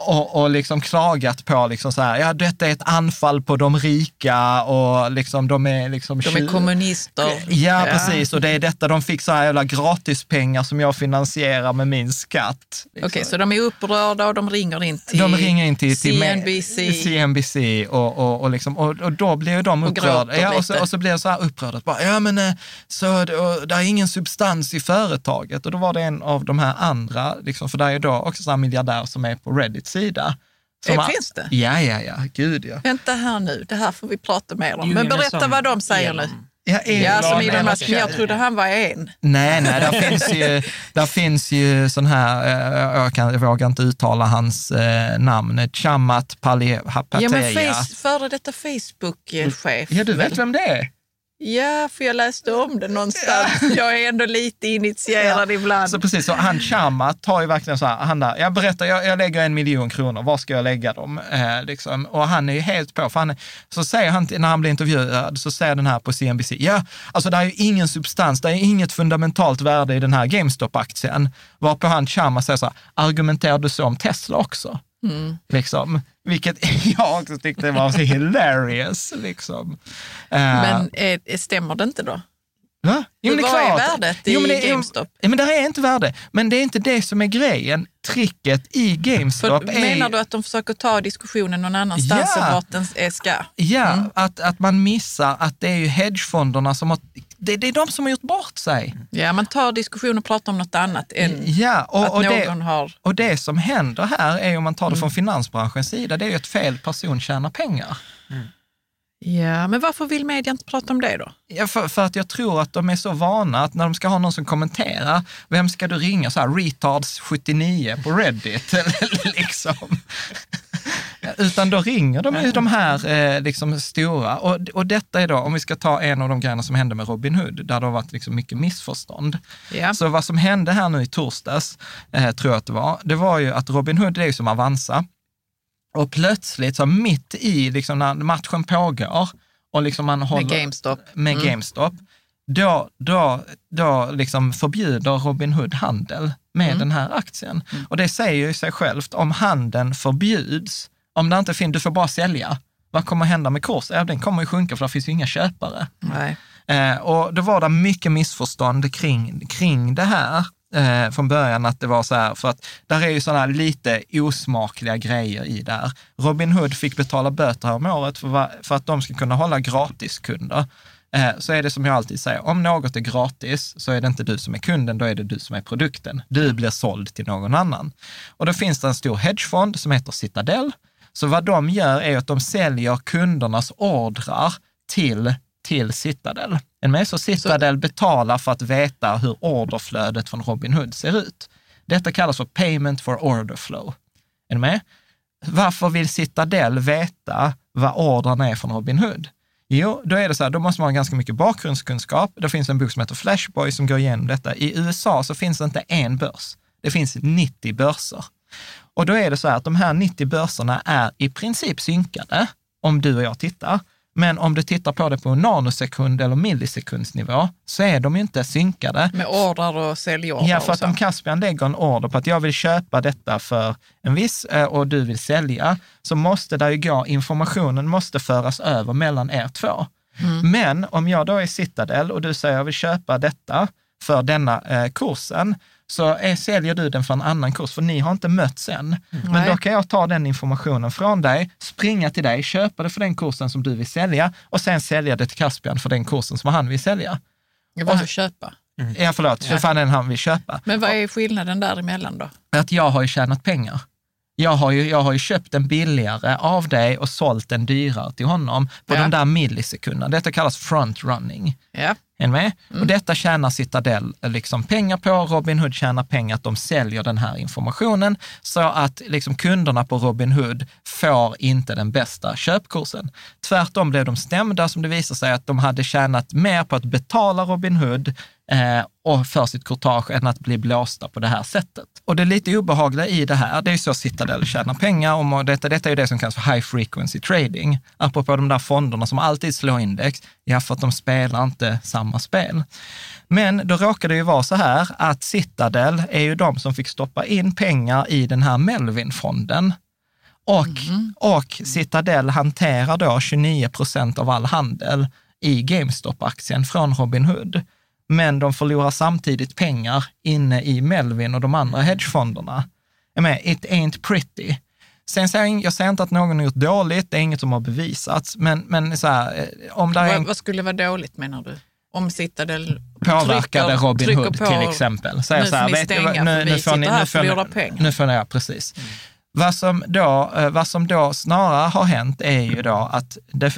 och, och liksom klagat på liksom så här, ja detta är ett anfall på de rika och liksom de är liksom... De är kommunister. Ja, precis. Och det är detta, de fick så här jävla gratispengar som jag finansierar med min skatt. Okej, så de är upprörda och de ringer in till de ringer in till, till CNBC. CNBC och, och, och, liksom, och, och då blir de Och upprörda. gråter Ja, och, så, och så blir jag så här upprörd att bara, ja men eh, så det, och, det är ingen substans i företaget. Och då var det en av de här andra, liksom, för det är då också så här miljardär som är på Reddits sida. Som Eh, har- finns det? Ja, ja, ja, gud ja. Vänta här nu, det här får vi prata mer om. Men berätta som vad de säger nu. Ja, Ja, som Elon Musk, men jag trodde han var en. Nej, nej, där finns ju, där finns ju sån här, eh, jag, kan, jag vågar inte uttala hans eh, namn, Chamat Palihapiteya. Ja, men face, före detta Facebook-chef. Ja, du väl? vet vem det är? Ja, för jag läste om det någonstans. Jag är ändå lite initierad ibland. Så precis, så han Chamat har ju verkligen så här, han där, jag berättar, jag, jag lägger en miljon kronor, var ska jag lägga dem? Eh, liksom. Och han är ju helt på, för han, så säger han, när han blir intervjuad, så säger den här på CNBC, ja, alltså det är ju ingen substans, det är inget fundamentalt värde i den här GameStop-aktien. Varpå han Chama säger så här, argumenterar du så om Tesla också? Liksom. Vilket jag också tyckte var så hilarious. Liksom. Eh, Men eh, stämmer det inte då? Va? Jo, men det Vad är klart. värdet i Jo, men det, GameStop? Jo, men det är inte värde. Men det är inte det som är grejen. Tricket i För, GameStop är... menar du att de försöker ta diskussionen någon annanstans Ja. än vart den är ska? Ja, att, att man missar att det är ju hedgefonderna som har... Det, det är de som har gjort bort sig. Ja, man tar diskussion och pratar om något annat än Ja, att och, och, någon det, har... och det som händer här är, om man tar det från finansbranschens sida, det är ju att fel person tjänar pengar. Ja, men varför vill media inte prata om det då? Ja, för, för att jag tror att de är så vana att när de ska ha någon som kommenterar, vem ska du ringa? Så här, retards 79 på Reddit, eller liksom. Utan då ringer de ju de här eh, liksom stora. Och, och detta är då, om vi ska ta en av de grejerna som hände med Robin Hood, där det har varit liksom mycket missförstånd. Ja. Så vad som hände här nu i torsdags, eh, tror jag att det var, det var ju att Robin Hood det är ju som Avanza. Och plötsligt, så mitt i liksom när matchen pågår, och liksom man håller, GameStop. med Mm. GameStop, då, då, då liksom förbjuder Robin Hood handel med Mm. den här aktien. Och det säger ju sig självt, om handeln förbjuds, om det inte finns, du får bara sälja, vad kommer hända med kursen? Ja, den kommer ju sjunka för det finns ju inga köpare. Eh, och då var det mycket missförstånd kring, kring det här eh, från början, att det var så här, för att där är ju sådana här lite osmakliga grejer i där. Robin Hood fick betala böter om året för, va- för att de ska kunna hålla gratiskunder. Eh, så är det som jag alltid säger, om något är gratis så är det inte du som är kunden, då är det du som är produkten. Du blir såld till någon annan. Och då finns det en stor hedgefond som heter Citadel. Så vad de gör är att de säljer kundernas ordrar till, till Citadel. Ni med? Så Citadel betalar för att veta hur orderflödet från Robinhood ser ut. Detta kallas för payment for order flow. Är med? Varför vill Citadel veta vad ordern är från Robinhood? Jo, då är det så här, då måste man ha ganska mycket bakgrundskunskap. Det finns en bok som heter Flashboy som går igenom detta. I USA så finns det inte en börs. Det finns 90 börser. Och då är det så här att de här 90 börserna är i princip synkade om du och jag tittar. Men om du tittar på det på nanosekund eller millisekundsnivå så är de ju inte synkade. Med ordrar och säljordrar Ja, för att om Caspian lägger en order på att jag vill köpa detta för en viss eh, och du vill sälja, så måste det ju gå, informationen måste föras över mellan er två. Mm. Men om jag då är Citadel och du säger jag vill köpa detta för denna eh, kursen, så är, säljer du den för en annan kurs, för ni har inte mötts än. Men Nej. då kan jag ta den informationen från dig, springa till dig, köpa det för den kursen som du vill sälja och sen sälja det till Caspian för den kursen som han vill sälja. Jag vill köpa. Ja, förlåt, för fan den han vill köpa. Men vad är skillnaden däremellan då? att jag har ju tjänat pengar. Jag har, ju, jag har ju köpt den billigare av dig och sålt den dyrare till honom på Ja. de där millisekunderna. Detta kallas front running. Ja. Är med? Mm. Och detta tjänar Citadel liksom pengar på. Robinhood tjänar pengar att de säljer den här informationen så att liksom kunderna på Robinhood får inte den bästa köpkursen. Tvärtom blev de stämda som det visade sig att de hade tjänat mer på att betala Robinhood eh, och för sitt courtage än att bli blåsta på det här sättet. Och det lite obehagliga i det här, det är ju så Citadel tjänar pengar. Och detta, detta är ju det som kallas för high frequency trading. Apropå de där fonderna som alltid slår index, ja för att de spelar inte samma spel. Men då råkar det ju vara så här att Citadel är ju de som fick stoppa in pengar i den här Melvin-fonden. Och, och Citadel hanterar då 29 procent av all handel i GameStop-aktien från Robinhood. Men de förlorar samtidigt pengar inne i Melvin och de andra hedgefonderna. Jag menar, it ain't pretty. Sen säger jag, jag säger inte att någon har gjort dåligt, det är inget som har bevisats, men, men så här, eh, om det är Vad, en vad skulle vara dåligt menar du? Om Citadel påverkade trycker- Robin trycker Hood på- till exempel. Säger Nu så här, får ni stänga, nu, nu får ni, nu får ni, pengar. nu får ni, ja, precis. Vad som, då, eh, vad som då snarare har hänt är ju då att, det,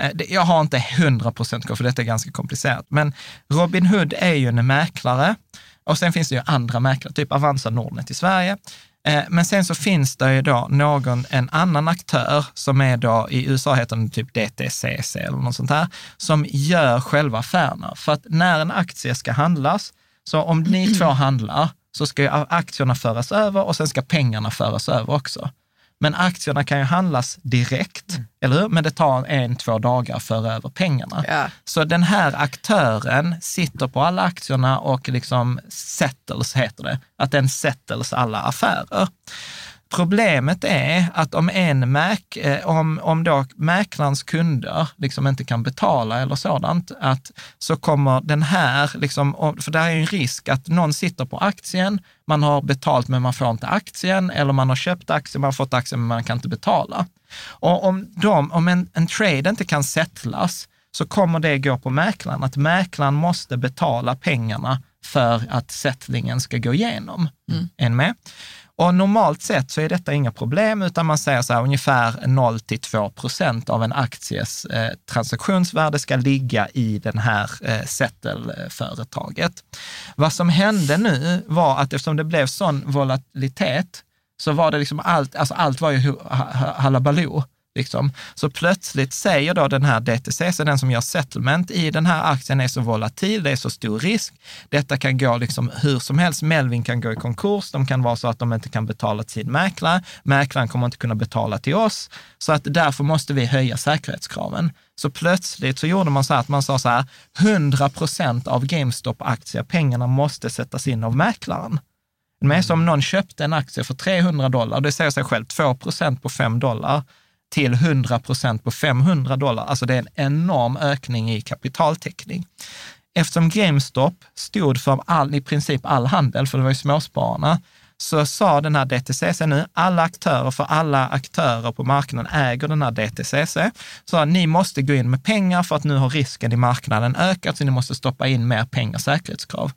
Eh, jag har inte 100 procent koll, för detta är ganska komplicerat, men Robin Hood är ju en mäklare och sen finns det ju andra mäklare, typ Avanza Nordnet i Sverige. Eh, men sen så finns det ju då någon, en annan aktör som är då, i USA heter den typ DTCC eller något sånt här, som gör själva affärerna. För att när en aktie ska handlas, så om ni två handlar, så ska ju aktierna föras över och sen ska pengarna föras över också. Men aktierna kan ju handlas direkt, eller hur? Men det tar en, två dagar att föra över pengarna. Ja. Så den här aktören sitter på alla aktierna och liksom settles, heter det. Att den settles alla affärer. Problemet är att om en mäk, eh, om, om då mäklarens kunder liksom inte kan betala eller sådant, att så kommer den här, liksom, om- för det här är en risk att någon sitter på aktien, man har betalt men man får inte aktien, eller man har köpt aktien, man har fått aktien men man kan inte betala. Och om, de, om en, en trade inte kan settlas, så kommer det gå på mäklaren, att mäklaren måste betala pengarna för att settlingen ska gå igenom. Är ni med? Och normalt sett så är detta inga problem, utan man säger så här ungefär 0 till 2 procent av en akties eh, transaktionsvärde ska ligga i den här eh, settelföretaget. Vad som hände nu var att eftersom det blev sån volatilitet så var det liksom allt, alltså allt var ju halabaloo. Liksom. Så plötsligt säger då den här DTCC, den som gör settlement i den här aktien är så volatil, det är så stor risk. Detta kan gå liksom hur som helst. Melvin kan gå i konkurs, de kan vara så att de inte kan betala till sin mäklare. Mäklaren kommer inte kunna betala till oss. Så att därför måste vi höja säkerhetskraven. Så plötsligt så gjorde man så här att man sa så här, 100 procent av GameStop-aktier, pengarna måste sättas in av mäklaren. Men som någon köpte en aktie för 300 dollar, det säger sig själv, 2 procent på 5 dollar, till 100 procent på 500 dollar. Alltså det är en enorm ökning i kapitaltäckning. Eftersom GameStop stod för all, i princip all handel, för det var ju småspararna, så sa den här DTCC nu, alla aktörer, för alla aktörer på marknaden äger den här DTCC, så ni måste gå in med pengar för att nu har risken i marknaden ökat, så ni måste stoppa in mer pengar, säkerhetskrav.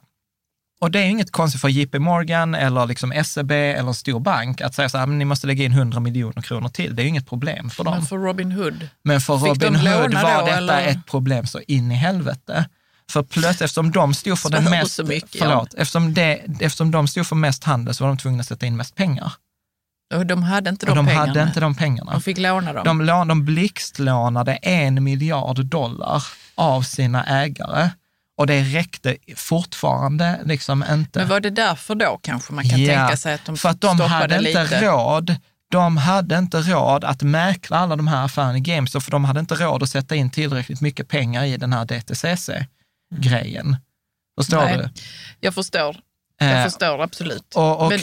Och det är inget konstigt för JP Morgan eller liksom SEB eller en stor bank att säga så här, men ni måste lägga in 100 miljoner kronor till. Det är inget problem för dem. Men för Robin Hood? Men för Fick Robin de Hood var då, detta eller? ett problem så in i helvete. För plötsligt, eftersom de stod för den mest, mycket, förlåt, eftersom, det, eftersom de stod för mest handel så var de tvungna att sätta in mest pengar. Och de hade inte de, de pengarna. hade inte de pengarna. De fick låna dem. De, lån, de blixtlånade en miljard dollar av sina ägare och det räckte fortfarande liksom inte. Men var det därför då kanske man kan Ja, tänka sig att de för att de hade lite? inte råd. De hade inte råd att mäkla alla de här affärerna i GameStop, för de hade inte råd att sätta in tillräckligt mycket pengar i den här DTCC-grejen. Förstår Nej, du? Jag förstår. Jag Eh, förstår absolut. Och, och, Men-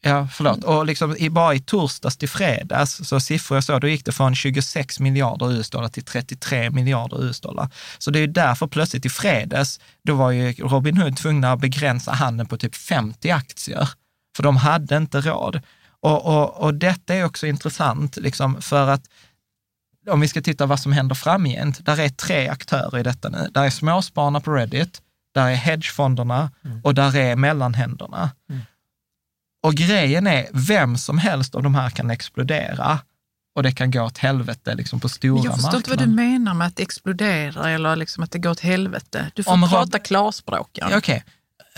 ja, förlåt. Och liksom i, bara i torsdags till fredags, så siffror jag såg, då gick det från 26 miljarder US-dollar till 33 miljarder US-dollar. Så det är ju därför plötsligt i fredags, då var ju Robin Hood tvungna att begränsa handeln på typ 50 aktier, för de hade inte råd. Och, och, och detta är också intressant, liksom, för att om vi ska titta vad som händer framgent, där är tre aktörer i detta nu. Där är småspararna på Reddit, där är hedgefonderna och där är mellanhänderna. Och grejen är, vem som helst av de här kan explodera och det kan gå åt helvete liksom på stora Men jag förstår inte vad du marknader. menar med att explodera eller liksom att det går åt helvete. Du får Om Rob- prata klarspråk. Jan. Ja, Okej,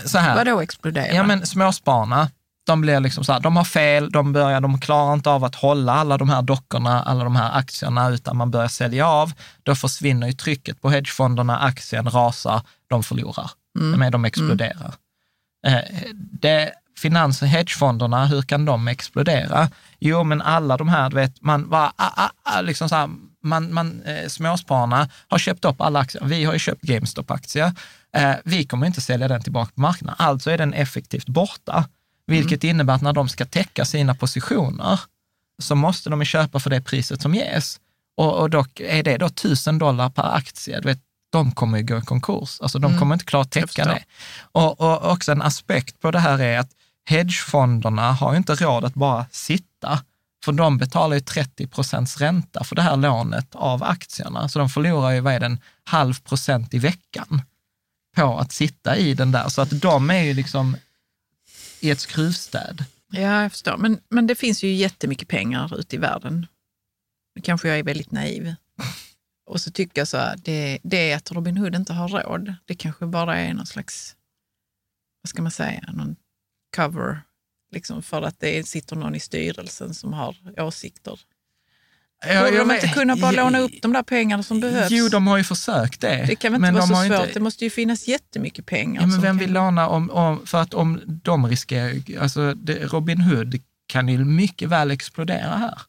så här. Vadå explodera? Ja, men småspararna, de blir liksom så här, de har fel, de, börjar, de klarar inte av att hålla alla de här dockorna, alla de här aktierna, utan man börjar sälja av. Då försvinner ju trycket på hedgefonderna, aktien rasar, de förlorar. Mm. De, de exploderar. Eh, det, finans och hedgefonderna, hur kan de explodera? Jo, men alla de här, du vet, man var, ah, ah, ah, liksom så här, man, man, eh, småspararna har köpt upp alla aktier. Vi har ju köpt GameStop-aktier. Eh, vi kommer inte sälja den tillbaka på marknaden. Alltså är den effektivt borta. Vilket innebär att när de ska täcka sina positioner så måste de köpa för det priset som ges. Och, och dock är det då 1000 dollar per aktie. Du vet, de kommer ju gå i konkurs. Alltså de kommer inte klara att täcka det. Och, och också en aspekt på det här är att hedgefonderna har ju inte råd att bara sitta, för de betalar ju 30 procents ränta för det här lånet av aktierna. Så de förlorar ju, vad är det, en halv procent i veckan på att sitta i den där. Så att de är ju liksom i ett skruvstäd. Ja, jag förstår. Men, men det finns ju jättemycket pengar ute i världen. Nu kanske jag är väldigt naiv. Och så tycker jag så här, det, det att Robin Hood inte har råd. Det kanske bara är någon slags, vad ska man säga, någon cover. Liksom för att det sitter någon i styrelsen som har åsikter. Borde de inte kunna bara låna upp de där pengarna som behövs? Jo, de har ju försökt det. det kan väl inte men vara så svårt? inte- Det måste ju finnas jättemycket pengar. Ja, men vem kan- vill låna om, om, för att om de riskerar, alltså det, Robin Hood kan ju mycket väl explodera här.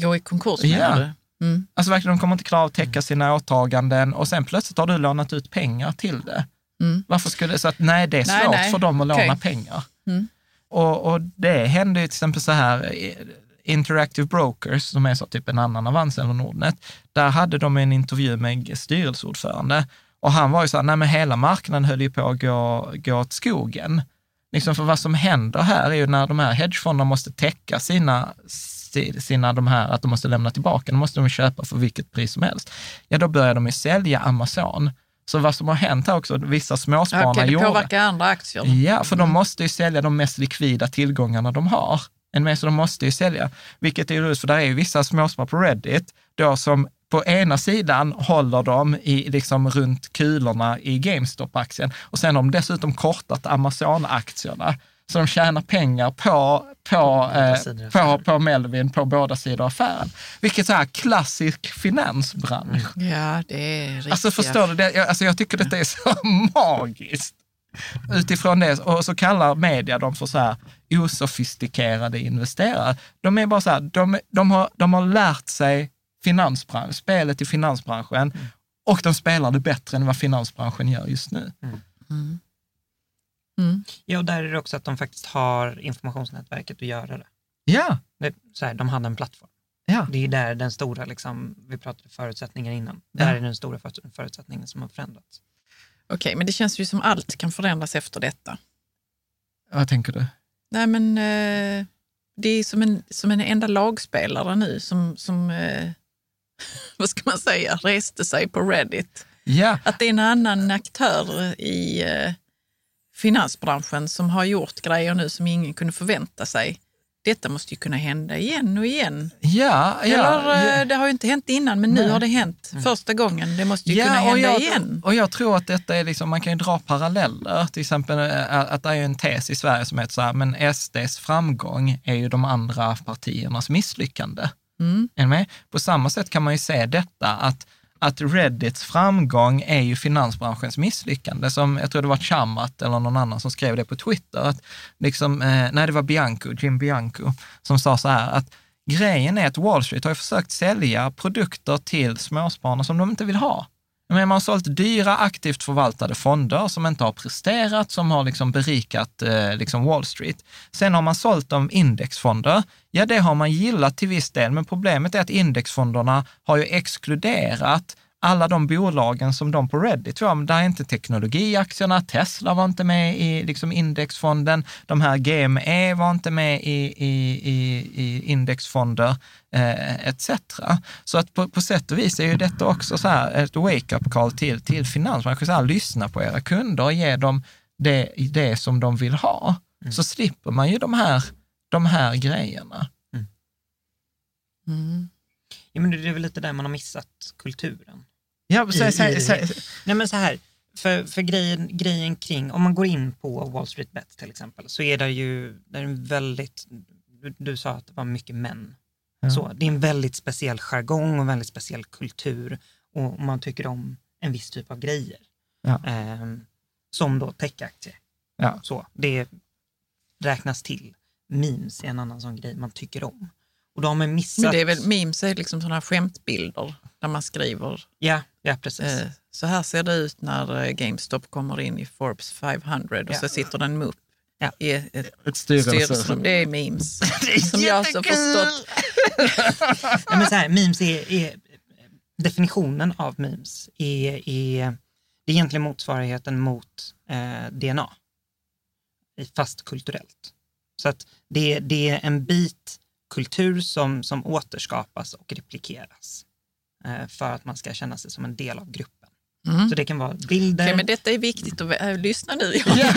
Gå i konkurs Ja. menar du? Mm. Alltså verkligen, de kommer inte klara att täcka sina åtaganden och sen plötsligt har du lånat ut pengar till det. Mm. Varför skulle så att nej, det är Nej, svårt nej. för dem att låna Okej. pengar. Mm. Och, och det händer ju till exempel så här, eh, Interactive Brokers, som är så typ en annan Avanza eller Nordnet, där hade de en intervju med styrelseordförande och han var ju så här, nej men hela marknaden höll ju på att gå, gå åt skogen. Liksom för vad som händer här är ju när de här hedgefonderna måste täcka sina, sina de här, att de måste lämna tillbaka, då måste de köpa för vilket pris som helst. Ja, då börjar de ju sälja Amazon. Så vad som har hänt här också, vissa småsparare Okej, det gjorde... påverkar andra aktier. Ja, för de måste ju sälja de mest likvida tillgångarna de har. En med, så de måste ju sälja, vilket är roligt, för där är ju vissa småsparare på Reddit då som på ena sidan håller de i, liksom runt kulorna i GameStop-aktien och sen har de dessutom kortat Amazon-aktierna. Så de tjänar pengar på, på, eh, på, på Melvin på båda sidor av affären. Vilket så här klassisk finansbransch. Ja, det är riktiga... Alltså förstår du, det, jag, alltså, jag tycker detta är så magiskt. Utifrån det, och så kallar media dem för så här osofistikerade investerare. De är bara så här, de, de, har, de har lärt sig finansbransch, spelet i finansbranschen och de spelar det bättre än vad finansbranschen gör just nu. Mm. Ja, och där är det också att de faktiskt har informationsnätverket att göra det. Ja, det så här, de hade en plattform. Ja. Det är där den stora, liksom, vi pratade förutsättningar innan, där Ja. är den stora för- förutsättningen som har förändrats. Okej, men det känns ju som allt kan förändras efter detta. Vad tänker du? Nej, men eh, det är som en, som en enda lagspelare nu som, som eh, vad ska man säga, reste sig på Reddit. Ja, Att det är en annan aktör i eh, finansbranschen som har gjort grejer nu som ingen kunde förvänta sig. Detta måste ju kunna hända igen och igen. ja, ja. Eller, eh, det har ju inte hänt innan, men nu Nej. har det hänt första gången. Det måste ju kunna och hända jag, igen. Och jag tror att detta är liksom, man kan dra paralleller. Till exempel eh, att det är en tes i Sverige som heter så här, men SDs framgång är ju de andra partiernas misslyckande. Mm. På samma sätt kan man ju se detta, att, att Reddits framgång är ju finansbranschens misslyckande. Som jag tror det var Chamat eller någon annan som skrev det på Twitter. Att liksom, eh, nej, det var Bianco, Jim Bianco, som sa så här att grejen är att Wall Street har ju försökt sälja produkter till småspararna som de inte vill ha. Men man har sålt dyra, aktivt förvaltade fonder som inte har presterat, som har liksom berikat eh, liksom Wall Street. Sen har man sålt dem indexfonder. Ja, det har man gillat till viss del, men problemet är att indexfonderna har ju exkluderat alla de bolagen som de på Reddit tror jag, där är inte teknologiaktierna, Tesla var inte med i liksom indexfonden, de här GME var inte med i, i, i, i indexfonder, eh, etc. Så att på, på sätt och vis är ju detta också så här ett wake-up call till, till finansbranschen. Så här, lyssna på era kunder och ge dem det, det som de vill ha. Så slipper man ju de här, de här grejerna. Mm. Ja, men det är väl lite där man har missat kulturen. Ja, så, I- så, i- så, Nej men så här, för, för grejen, grejen kring, om man går in på Wall Street Bet till exempel, så är det ju det är en väldigt, du, du sa att det var mycket män. Så, det är en väldigt speciell jargong och väldigt speciell kultur och man tycker om en viss typ av grejer. Ja. Ehm, som då techaktier. Ja. Så, det räknas till. Memes är en annan sån grej man tycker om. Och då har man missat... Men det är väl memes är liksom sådana här skämtbilder där man skriver Ja, ja precis. eh, så här ser det ut när eh, GameStop kommer in i Forbes 500 och Ja. så sitter det en mupp Ja. i ett ett styrelse. styrelserum. Det är memes. som jag har förstått. Ja, men så här, memes är, är, definitionen av memes är, är, det är egentligen motsvarigheten mot eh, DNA, fast kulturellt. Så att det, det är en bit kultur som, som återskapas och replikeras eh, för att man ska känna sig som en del av gruppen. Mm. Så det kan vara bilder, Okej, men detta är viktigt att äh, lyssna nu. Ja,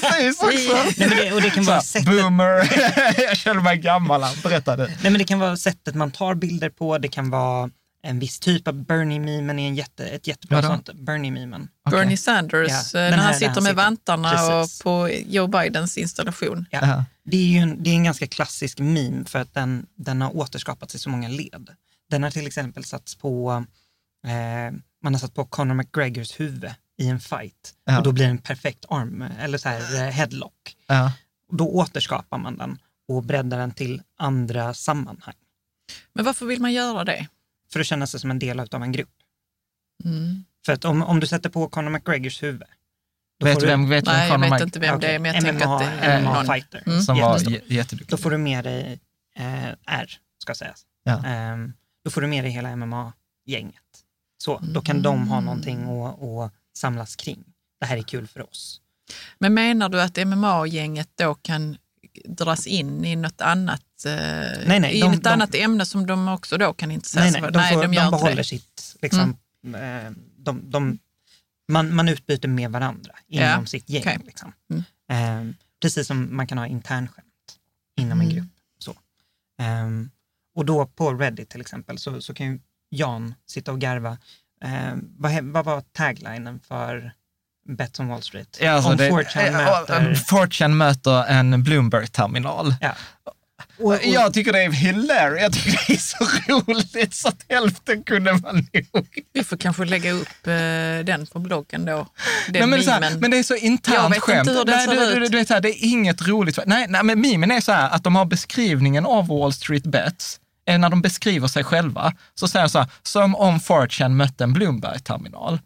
precis också. Nej, men det, och det kan vara Så, sättet boomer, jag känner mig gammal. Berätta du. Nej, men det kan vara sättet man tar bilder på, det kan vara en viss typ av Bernie-memen är en jätte, ett jättebra Vadå? sånt. Bernie-memen. Okej. Bernie Sanders, Ja, eh, när här han sitter med sitter. vantarna Precis. och på Joe Bidens installation. Ja. Ja. Det är ju en, det är en ganska klassisk meme för att den, den har återskapats i så många led. Den har till exempel satts på, eh, man har satt på Conor McGregors huvud i en fight Ja. och då blir det en perfekt arm, eller så här eh, headlock. Ja. Då återskapar man den och breddar den till andra sammanhang Men varför vill man göra det? för att känna sig som en del av en grupp. Mm. För att om, om du sätter på Conor McGregors huvud, Vet du vem, vet du vem Nej, jag vet inte vem det är, men jag tänker att det MMA, är någon. MMA-fighter. Mm. som var Jättestor. jätteduktig? Då får du med dig eh, R, ska sägas. Ja. Ehm, då får du med dig hela MMA-gänget. Så, då kan de ha någonting att, att samlas kring. Det här är kul för oss. Men menar du att MMA-gänget då kan dras in i något annat, eh, Nej, nej, i de- något de- annat ämne som de också då kan intressera Nej, sig nej, för? de, får, de, gör inte behåller det. sitt, liksom, eh, de, de, man, man utbyter med varandra inom Ja, sitt gäng. okej. Liksom. Mm. Ehm, precis som man kan ha internskämt inom en Mm. grupp. Så. Ehm, och då på Reddit till exempel så, så kan ju Jan sitta och garva. Ehm, vad, vad var taglinen för Bets on Wall Street? Ja, alltså Om det, 4chan eh, möter... eh, 4chan möter en Bloomberg-terminal. Ja. Och, och, Jag tycker det är hilarious. Jag tycker det är så roligt så att hälften kunde man nog. Vi får kanske lägga upp eh, den på bloggen då. Nej, men, det är så här, men det är så Jag internt vet skämt. inte hur den nej, ser du, du, ut. du vet, så här, det är inget roligt. Nej, nej, men memen är så här att de har beskrivningen av Wall Street Bets, eh, när de beskriver sig själva, så säger de så här, som om 4chan mötte en Bloomberg-terminal.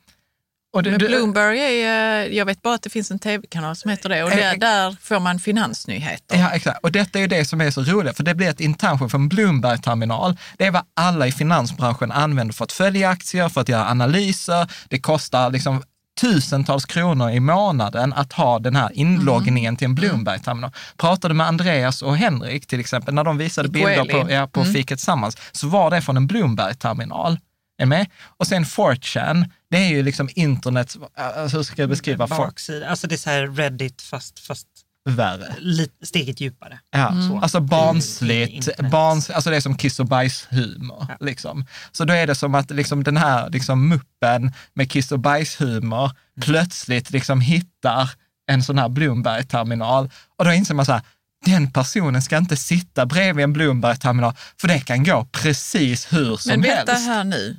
Och det- Bloomberg är, eh, jag vet bara att det finns en tv-kanal som heter det och Eh, där, där får man finansnyheter. Ja, exakt. Och detta är det som är så roligt, för det blir ett internskämt för en Bloomberg-terminal. Det är vad alla i finansbranschen använder för att följa aktier, för att göra analyser. Det kostar liksom tusentals kronor i månaden att ha den här inloggningen till en Bloomberg-terminal. Pratade med Andreas och Henrik till exempel, när de visade bilder på, ja, på Fiket Tillsammans, så var det från en Bloomberg-terminal. Är med? Och sen 4chan, det är ju liksom internet, alltså, hur ska jag beskriva? Baksida, alltså det är så här Reddit fast, fast värre. lite, steget djupare. Ja, Så. alltså I barnsligt, barns, alltså det är som kiss och bajshumor. Ja. Liksom. Så då är det som att liksom den här liksom muppen med kiss och bajshumor plötsligt liksom hittar en sån här Bloomberg-terminal och då inser man så här, den personen ska inte sitta bredvid en Bloomberg-terminal, för det kan gå precis hur som Men vänta helst. här nu.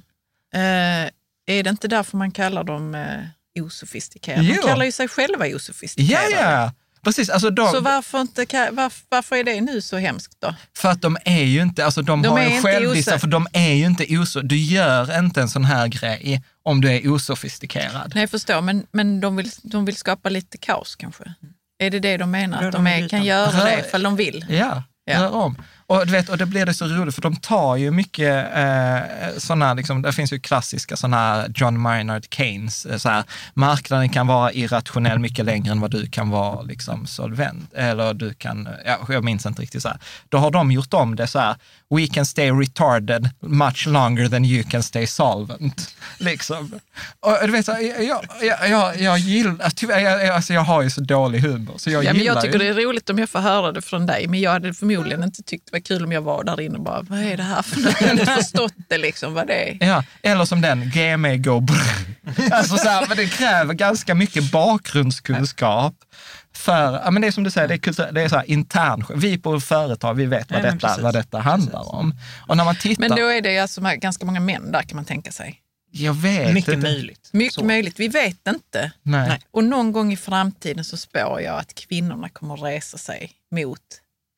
Eh, är det inte därför man kallar dem eh, osofistikerade? De kallar ju sig själva Ja, osofistikerade. ja, precis. Alltså de, Så varför, inte, varför, varför är det nu så hemskt då? För att de är ju inte, alltså de, De har ju självdissat, osa- för de är ju inte oso... Du gör inte en sån här grej om du är osofistikerad. Nej, jag förstår, men, men de, vill, de vill skapa lite kaos kanske. Är det det de menar? Att de är, kan göra Rör- det ifall de vill? Ja, Ja. rör om. Och, du vet, och det blir det så roligt, för de tar ju mycket eh, sådana, liksom, det finns ju klassiska sådana här John Maynard Keynes, eh, så här, marknaden kan vara irrationell mycket längre än vad du kan vara liksom, solvent, eller du kan, ja, jag minns inte riktigt så här. Då har de gjort om det så här, we can stay retarded much longer than you can stay solvent. Liksom. Och du vet, så här, jag, jag, jag, jag, gillar, tyvärr, jag, alltså, jag har ju så dålig humor, så jag Ja, men gillar jag tycker ju. det är roligt om jag får höra det från dig, men jag hade förmodligen inte tyckt var kul om jag var där inne och bara, vad är det här för något? Jag hade förstått det liksom, vad det är. Ja, eller som den, GME brr. Alltså så här, men det kräver ganska mycket bakgrundskunskap. För, ja, men det är som du säger, det är, kultur, det är så här intern, vi på företag, vi vet vad, men detta, precis. vad detta handlar om. Och när man tittar, Men då är det alltså ganska många män där kan man tänka sig. jag vet Mycket inte. möjligt. Mycket Så. möjligt, vi vet inte. Nej. Nej. Och någon gång i framtiden så spår jag att kvinnorna kommer att resa sig mot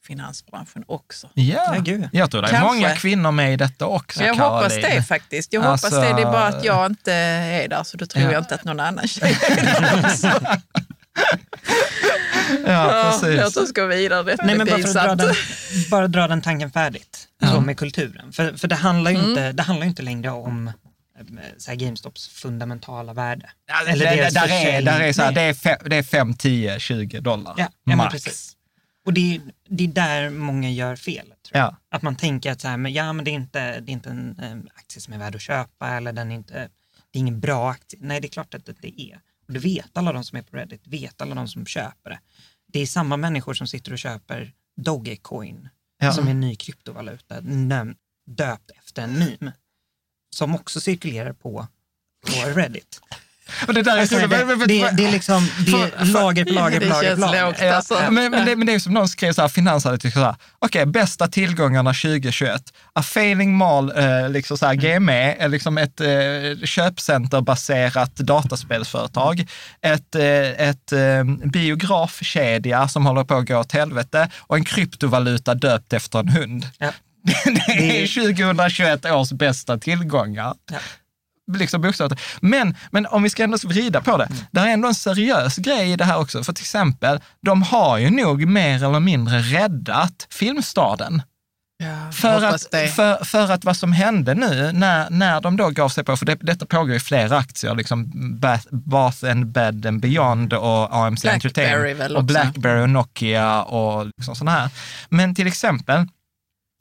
finansbranschen också. Ja, Ja, jag tror det är Kanske. många kvinnor med i detta också, jag hoppas Caroline. det faktiskt. Jag Alltså- hoppas det. Det är bara att jag inte är där, så då tror Ja. jag inte att någon annan tjej är där också. Ja, Ja, precis. Låt oss gå vidare. Detta Nej, men bara för att dra den, bara dra den tanken färdigt, så med kulturen. För, för det, handlar ju Mm. inte, det handlar inte längre om eh, så här GameStops fundamentala värde. Ja, Eller det, där är, där är så här, det, är fem, det är 5, 10, 20 dollar. Ja, ja men max. Och det är, det är där många gör fel. Tror jag. Ja. Att man tänker att så här, men, ja, men det, är inte, det är inte en eh, aktie som är värd att köpa eller den är inte, det är ingen bra aktie. Nej, det är klart att det är. Och det vet alla de som är på Reddit, vet alla de som köper det. Det är samma människor som sitter och köper Dogecoin, Ja. som är en ny kryptovaluta, döpt efter en meme, som också cirkulerar på, på Reddit. Och det där är Alltså, så, det, det, det är liksom det är lager på lager på Det lager lager. Ja, men, men, det, men det är som någon skrev så här, finansanalytiker så här, okej, bästa tillgångarna 2021. A failing mall, eh, liksom så här, GME, är liksom ett eh, köpcenterbaserat dataspelsföretag. Ett, eh, ett eh, biografkedja som håller på att gå åt helvete och en kryptovaluta döpt efter en hund. Ja. Det är 2021 års bästa tillgångar Ja. Liksom bokstavligt. Men, men om vi ska ändå vrida på det, det är ändå en seriös grej i det här också. För till exempel, de har ju nog mer eller mindre räddat Filmstaden. Ja, För att, det. för, för att vad som hände nu när, när de då gav sig på, för det, detta pågår i flera aktier, liksom Bath, Bath and Bed and Beyond och AMC Blackberry Entertainment och. Blackberry och Nokia och liksom sådana här. Men till exempel,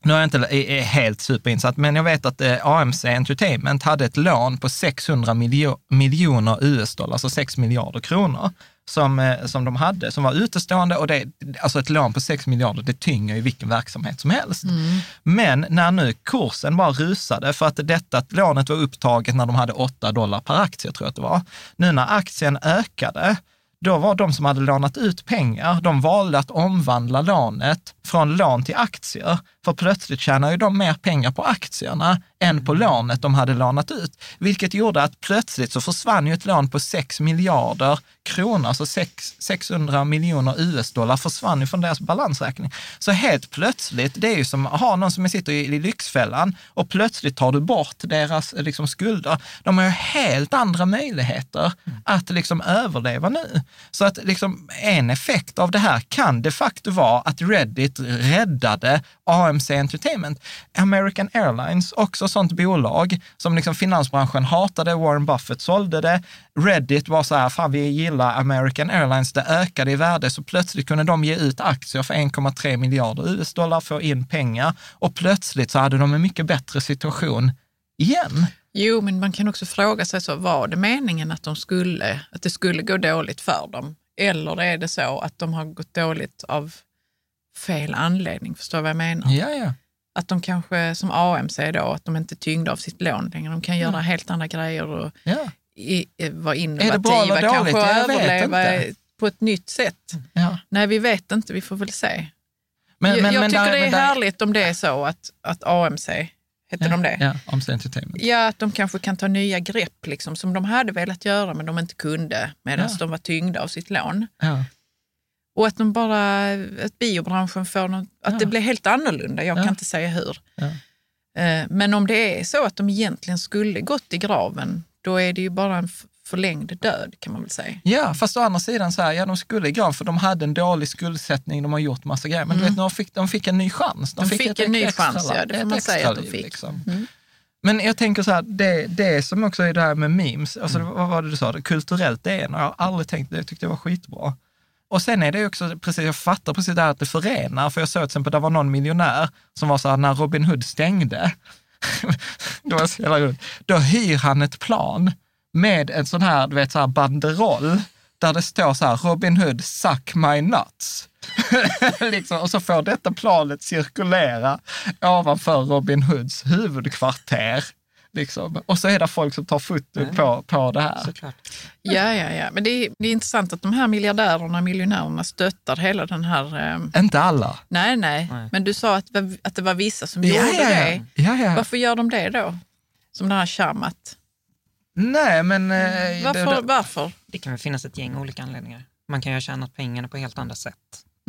nu är jag inte är- helt superinsatt, men jag vet att eh, AMC Entertainment hade ett lån på 600 miljo, miljoner US-dollar, alltså 6 miljarder kronor, som, eh, som de hade, som var utestående och det, alltså ett lån på 6 miljarder, det tynger ju vilken verksamhet som helst. Men när nu kursen bara rusade, för att detta lånet var upptaget när de hade 8 dollar per aktie, tror jag att det var. Nu när aktien ökade, då var de som hade lånat ut pengar, de valde att omvandla lånet från lån till aktier. För plötsligt tjänar ju de mer pengar på aktierna än på lånet de hade lånat ut. Vilket gjorde att plötsligt så försvann ju ett lån på 6 miljarder kronor, alltså 6, 600 miljoner US-dollar försvann ju från deras balansräkning. Så helt plötsligt, det är ju som att ha någon som sitter i, i Lyxfällan och plötsligt tar du bort deras liksom, skulder. De har ju helt andra möjligheter att liksom överleva nu. Så att liksom, en effekt av det här kan de facto vara att Reddit räddade AMC Entertainment. American Airlines, också sånt bolag som liksom finansbranschen hatade, Warren Buffett sålde det. Reddit var så här, fan vi gillar American Airlines, det ökade i värde, så plötsligt kunde de ge ut aktier för 1,3 miljarder US-dollar, få in pengar och plötsligt så hade de en mycket bättre situation igen. Jo, men man kan också fråga sig, så, var det meningen att, de skulle, att det skulle gå dåligt för dem? Eller är det så att de har gått dåligt av fel anledning? Förstår du vad jag menar? Ja, ja. Att de kanske, som AMC då, att de inte är tyngda av sitt lån längre. De kan göra helt andra grejer och ja. i, vara innovativa, kanske överleva på ett nytt sätt. ja. Nej, vi vet inte, vi får väl se. Men, jag men, jag men tycker där- det är där- härligt om det är så att, att AMC, heter de det? Ja, AMC Entertainment. Ja, att de kanske kan ta nya grepp liksom, som de hade velat göra men de inte kunde medan Ja. de var tyngda av sitt lån. Ja. Och att de bara, att biobranschen får något, att Ja. det blir helt annorlunda. Jag Ja. kan inte säga hur. Ja. Eh, Men om det är så att de egentligen skulle gått i graven, då är det ju bara en förlängd död kan man väl säga. Ja, fast å andra sidan så här, ja de skulle i grav för de hade en dålig skuldsättning, de har gjort massa grejer. Men du vet, de fick, de fick en ny chans. Mm. De fick ett en ny extra chans, ja, det får man säga att de fick. liksom. Mm. Men jag tänker så här, det, det som också är det här med memes, alltså, vad var det du sa, kulturellt det är, jag har aldrig tänkt det, jag tyckte det var skitbra. Och sen är det ju också, precis, jag fattar precis det här att det förenar, för jag såg till exempel, det var någon miljonär som var så här, när Robin Hood stängde, det var så då hyr han ett plan med en sån här, du vet, så här banderoll, där det står så här, Robin Hood, suck my nuts. liksom, och så får detta planet cirkulera ovanför Robin Hoods huvudkvarter. Liksom. Och så är det folk som tar foto på, på det här. Såklart. Ja, ja, ja. Men det är, det är intressant att de här miljardärerna och miljonärerna stöttar hela den här... Eh, Inte alla. nej, nej, Nej. Men du sa att, att det var vissa som Ja, gjorde ja, ja. det. ja, ja. Varför gör de det då? Som den här Shamat. Nej, men... eh, Varför? det- det- varför? Det kan väl finnas ett gäng olika anledningar. Man kan ju ha tjänat pengarna på helt andra sätt.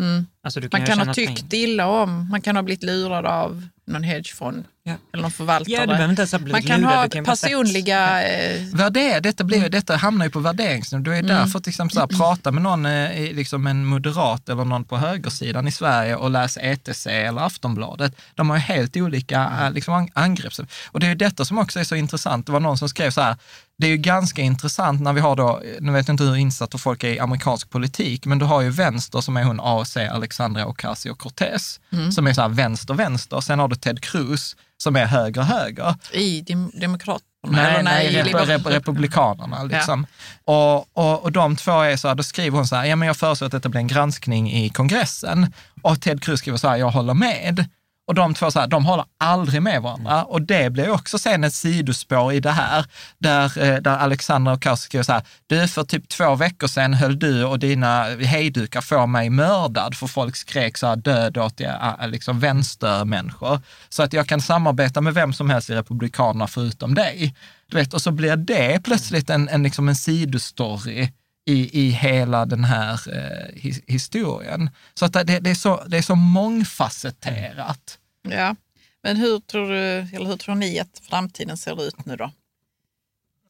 Mm. Alltså, du kan Man kan ha tyckt pengar. illa om, man kan ha blivit lurad av någon hedgefond Ja. eller någon förvaltare. Ja, du ha man kan lurad, ha du kan bara sett- personliga... Eh, Värder, detta, blir, detta hamnar ju på värderingsnivå. Det är därför till exempel så här, prata med någon, eh, i- liksom en moderat eller någon på högersidan i Sverige och läs ETC eller Aftonbladet. De har ju helt olika eh, liksom, an- angreppssätt. Och det är ju detta som också är så intressant. Det var någon som skrev så här, det är ju ganska intressant när vi har då, nu vet jag inte hur insatta folk är i amerikansk politik, men du har ju vänster som är hon AOC, Alexandria Ocasio-Cortez, som är så här vänster-vänster. Sen har du Ted Cruz som är höger-höger. I dem, Demokraterna? Nej, nej, i rep, rep, republikanerna. Liksom. Och, och, och de två är så här, då skriver hon så här, ja men jag föreslår att detta blir en granskning i kongressen. Och Ted Cruz skriver så här, jag håller med. Och de två så här, de håller aldrig med varandra. Och det blir också sen ett sidospår i det här, där, eh, där Alexandra Ocasio skriver så här, du för typ två veckor sedan höll du och dina hejdukar få mig mördad, för folk skrek så här död åt ja, liksom vänstermänniskor. Så att jag kan samarbeta med vem som helst i Republikanerna förutom dig. Du vet, och så blir det plötsligt en, en, liksom en sidostory i, i hela den här eh, his, historien. Så att det, det, är så, det är så mångfacetterat. Ja. Men hur tror, du, eller hur tror ni att framtiden ser ut nu då?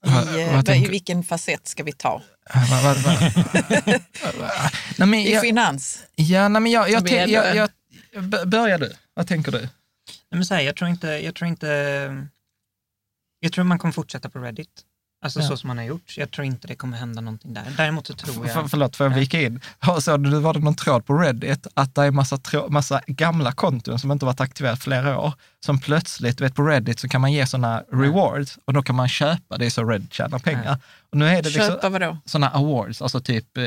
I, Va- eh, vad vad- I vilken facett ska vi ta? Nej, men I jag, finans? ja, nej, men jag, jag, jag, jag, jag, börjar du. Vad tänker du? Nej, men så här, jag tror inte, jag tror inte, jag tror man kommer fortsätta på Reddit. Alltså Ja. så som man har gjort. Jag tror inte det kommer hända någonting där. Däremot så tror För, jag... förlåt, får jag Ja. vika in? Ja, Så nu var det någon tråd på Reddit att det är massa, massa gamla konton som inte varit aktiverade flera år, som plötsligt, du vet på Reddit så kan man ge sådana rewards och då kan man köpa, det är så Reddit tjänar pengar. Och nu är det liksom Köpa vadå? sådana awards, alltså typ, eh,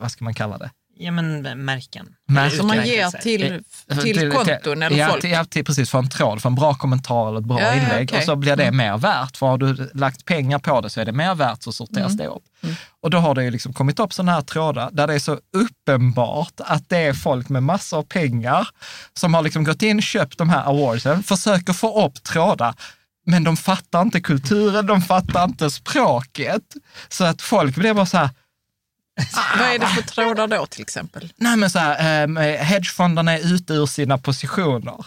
vad ska man kalla det? Ja men märken. Märken. Som man ger Utmärkelser. till, Eh, till konton eller ja, folk? Till, ja, till, precis, för en tråd, för en bra kommentar eller ett bra Ja, inlägg. okej. Och så blir det Mm. mer värt, för har du lagt pengar på det så är det mer värt så sorteras Mm. det upp. Och då har det ju liksom kommit upp sådana här trådar där det är så uppenbart att det är folk med massor av pengar som har liksom gått in, köpt de här awardsen, försöker få upp trådar men de fattar inte kulturen, de fattar inte språket. Så att folk blir bara så här, Vad är det för trådar då till exempel? nej men så här, eh, hedgefonderna är ute ur sina positioner.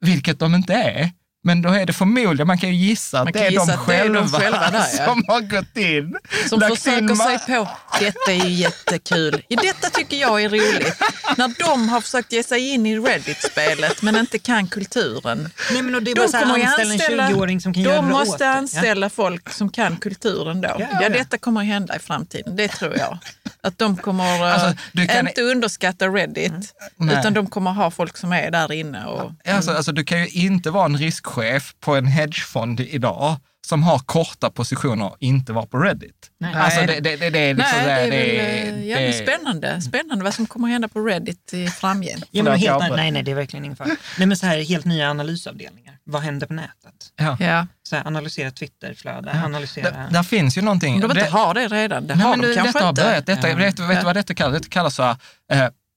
Vilket de inte är. Men då är det förmodligen, man kan ju gissa att Man det kan är, gissa de att det är de själva, där, ja. som har gått in. Som försöker in sig på, detta är ju jättekul. Ja, detta tycker jag är roligt. När de har försökt ge sig in i Reddit-spelet men inte kan kulturen. Nej, men och det är De bara så här, kommer ju anställa en anställa- 20-åring som kan göra De det åt måste. Ja. anställa folk som kan kulturen då. Ja, Ja, ja, ja. detta kommer att hända i framtiden, det tror jag. Att de kommer eh, Alltså, du kan- inte underskatta Reddit, Nej. utan de kommer ha folk som är där inne. Och, Alltså, alltså, du kan ju inte vara en riskchef på en hedgefond idag som har korta positioner och inte vara på Reddit. Nej. Alltså, det, det, det, det är liksom Nej, det är det, väl det, eh, jävligt spännande. Spännande vad som kommer att hända på Reddit i framgent. Ja, men helt, nej, nej, det är verkligen ingen fara. Nej, men så här, helt nya analysavdelningar. Vad händer på nätet? Ja. Ja. Så här, analysera Twitterflöde, Där, analysera... där finns ju någonting. Om de inte det- har det redan, det Nej, har de det- kanske detta har inte. börjat. Detta, Ja. vet, vet du Ja. vad detta kallas? Detta kallas så här,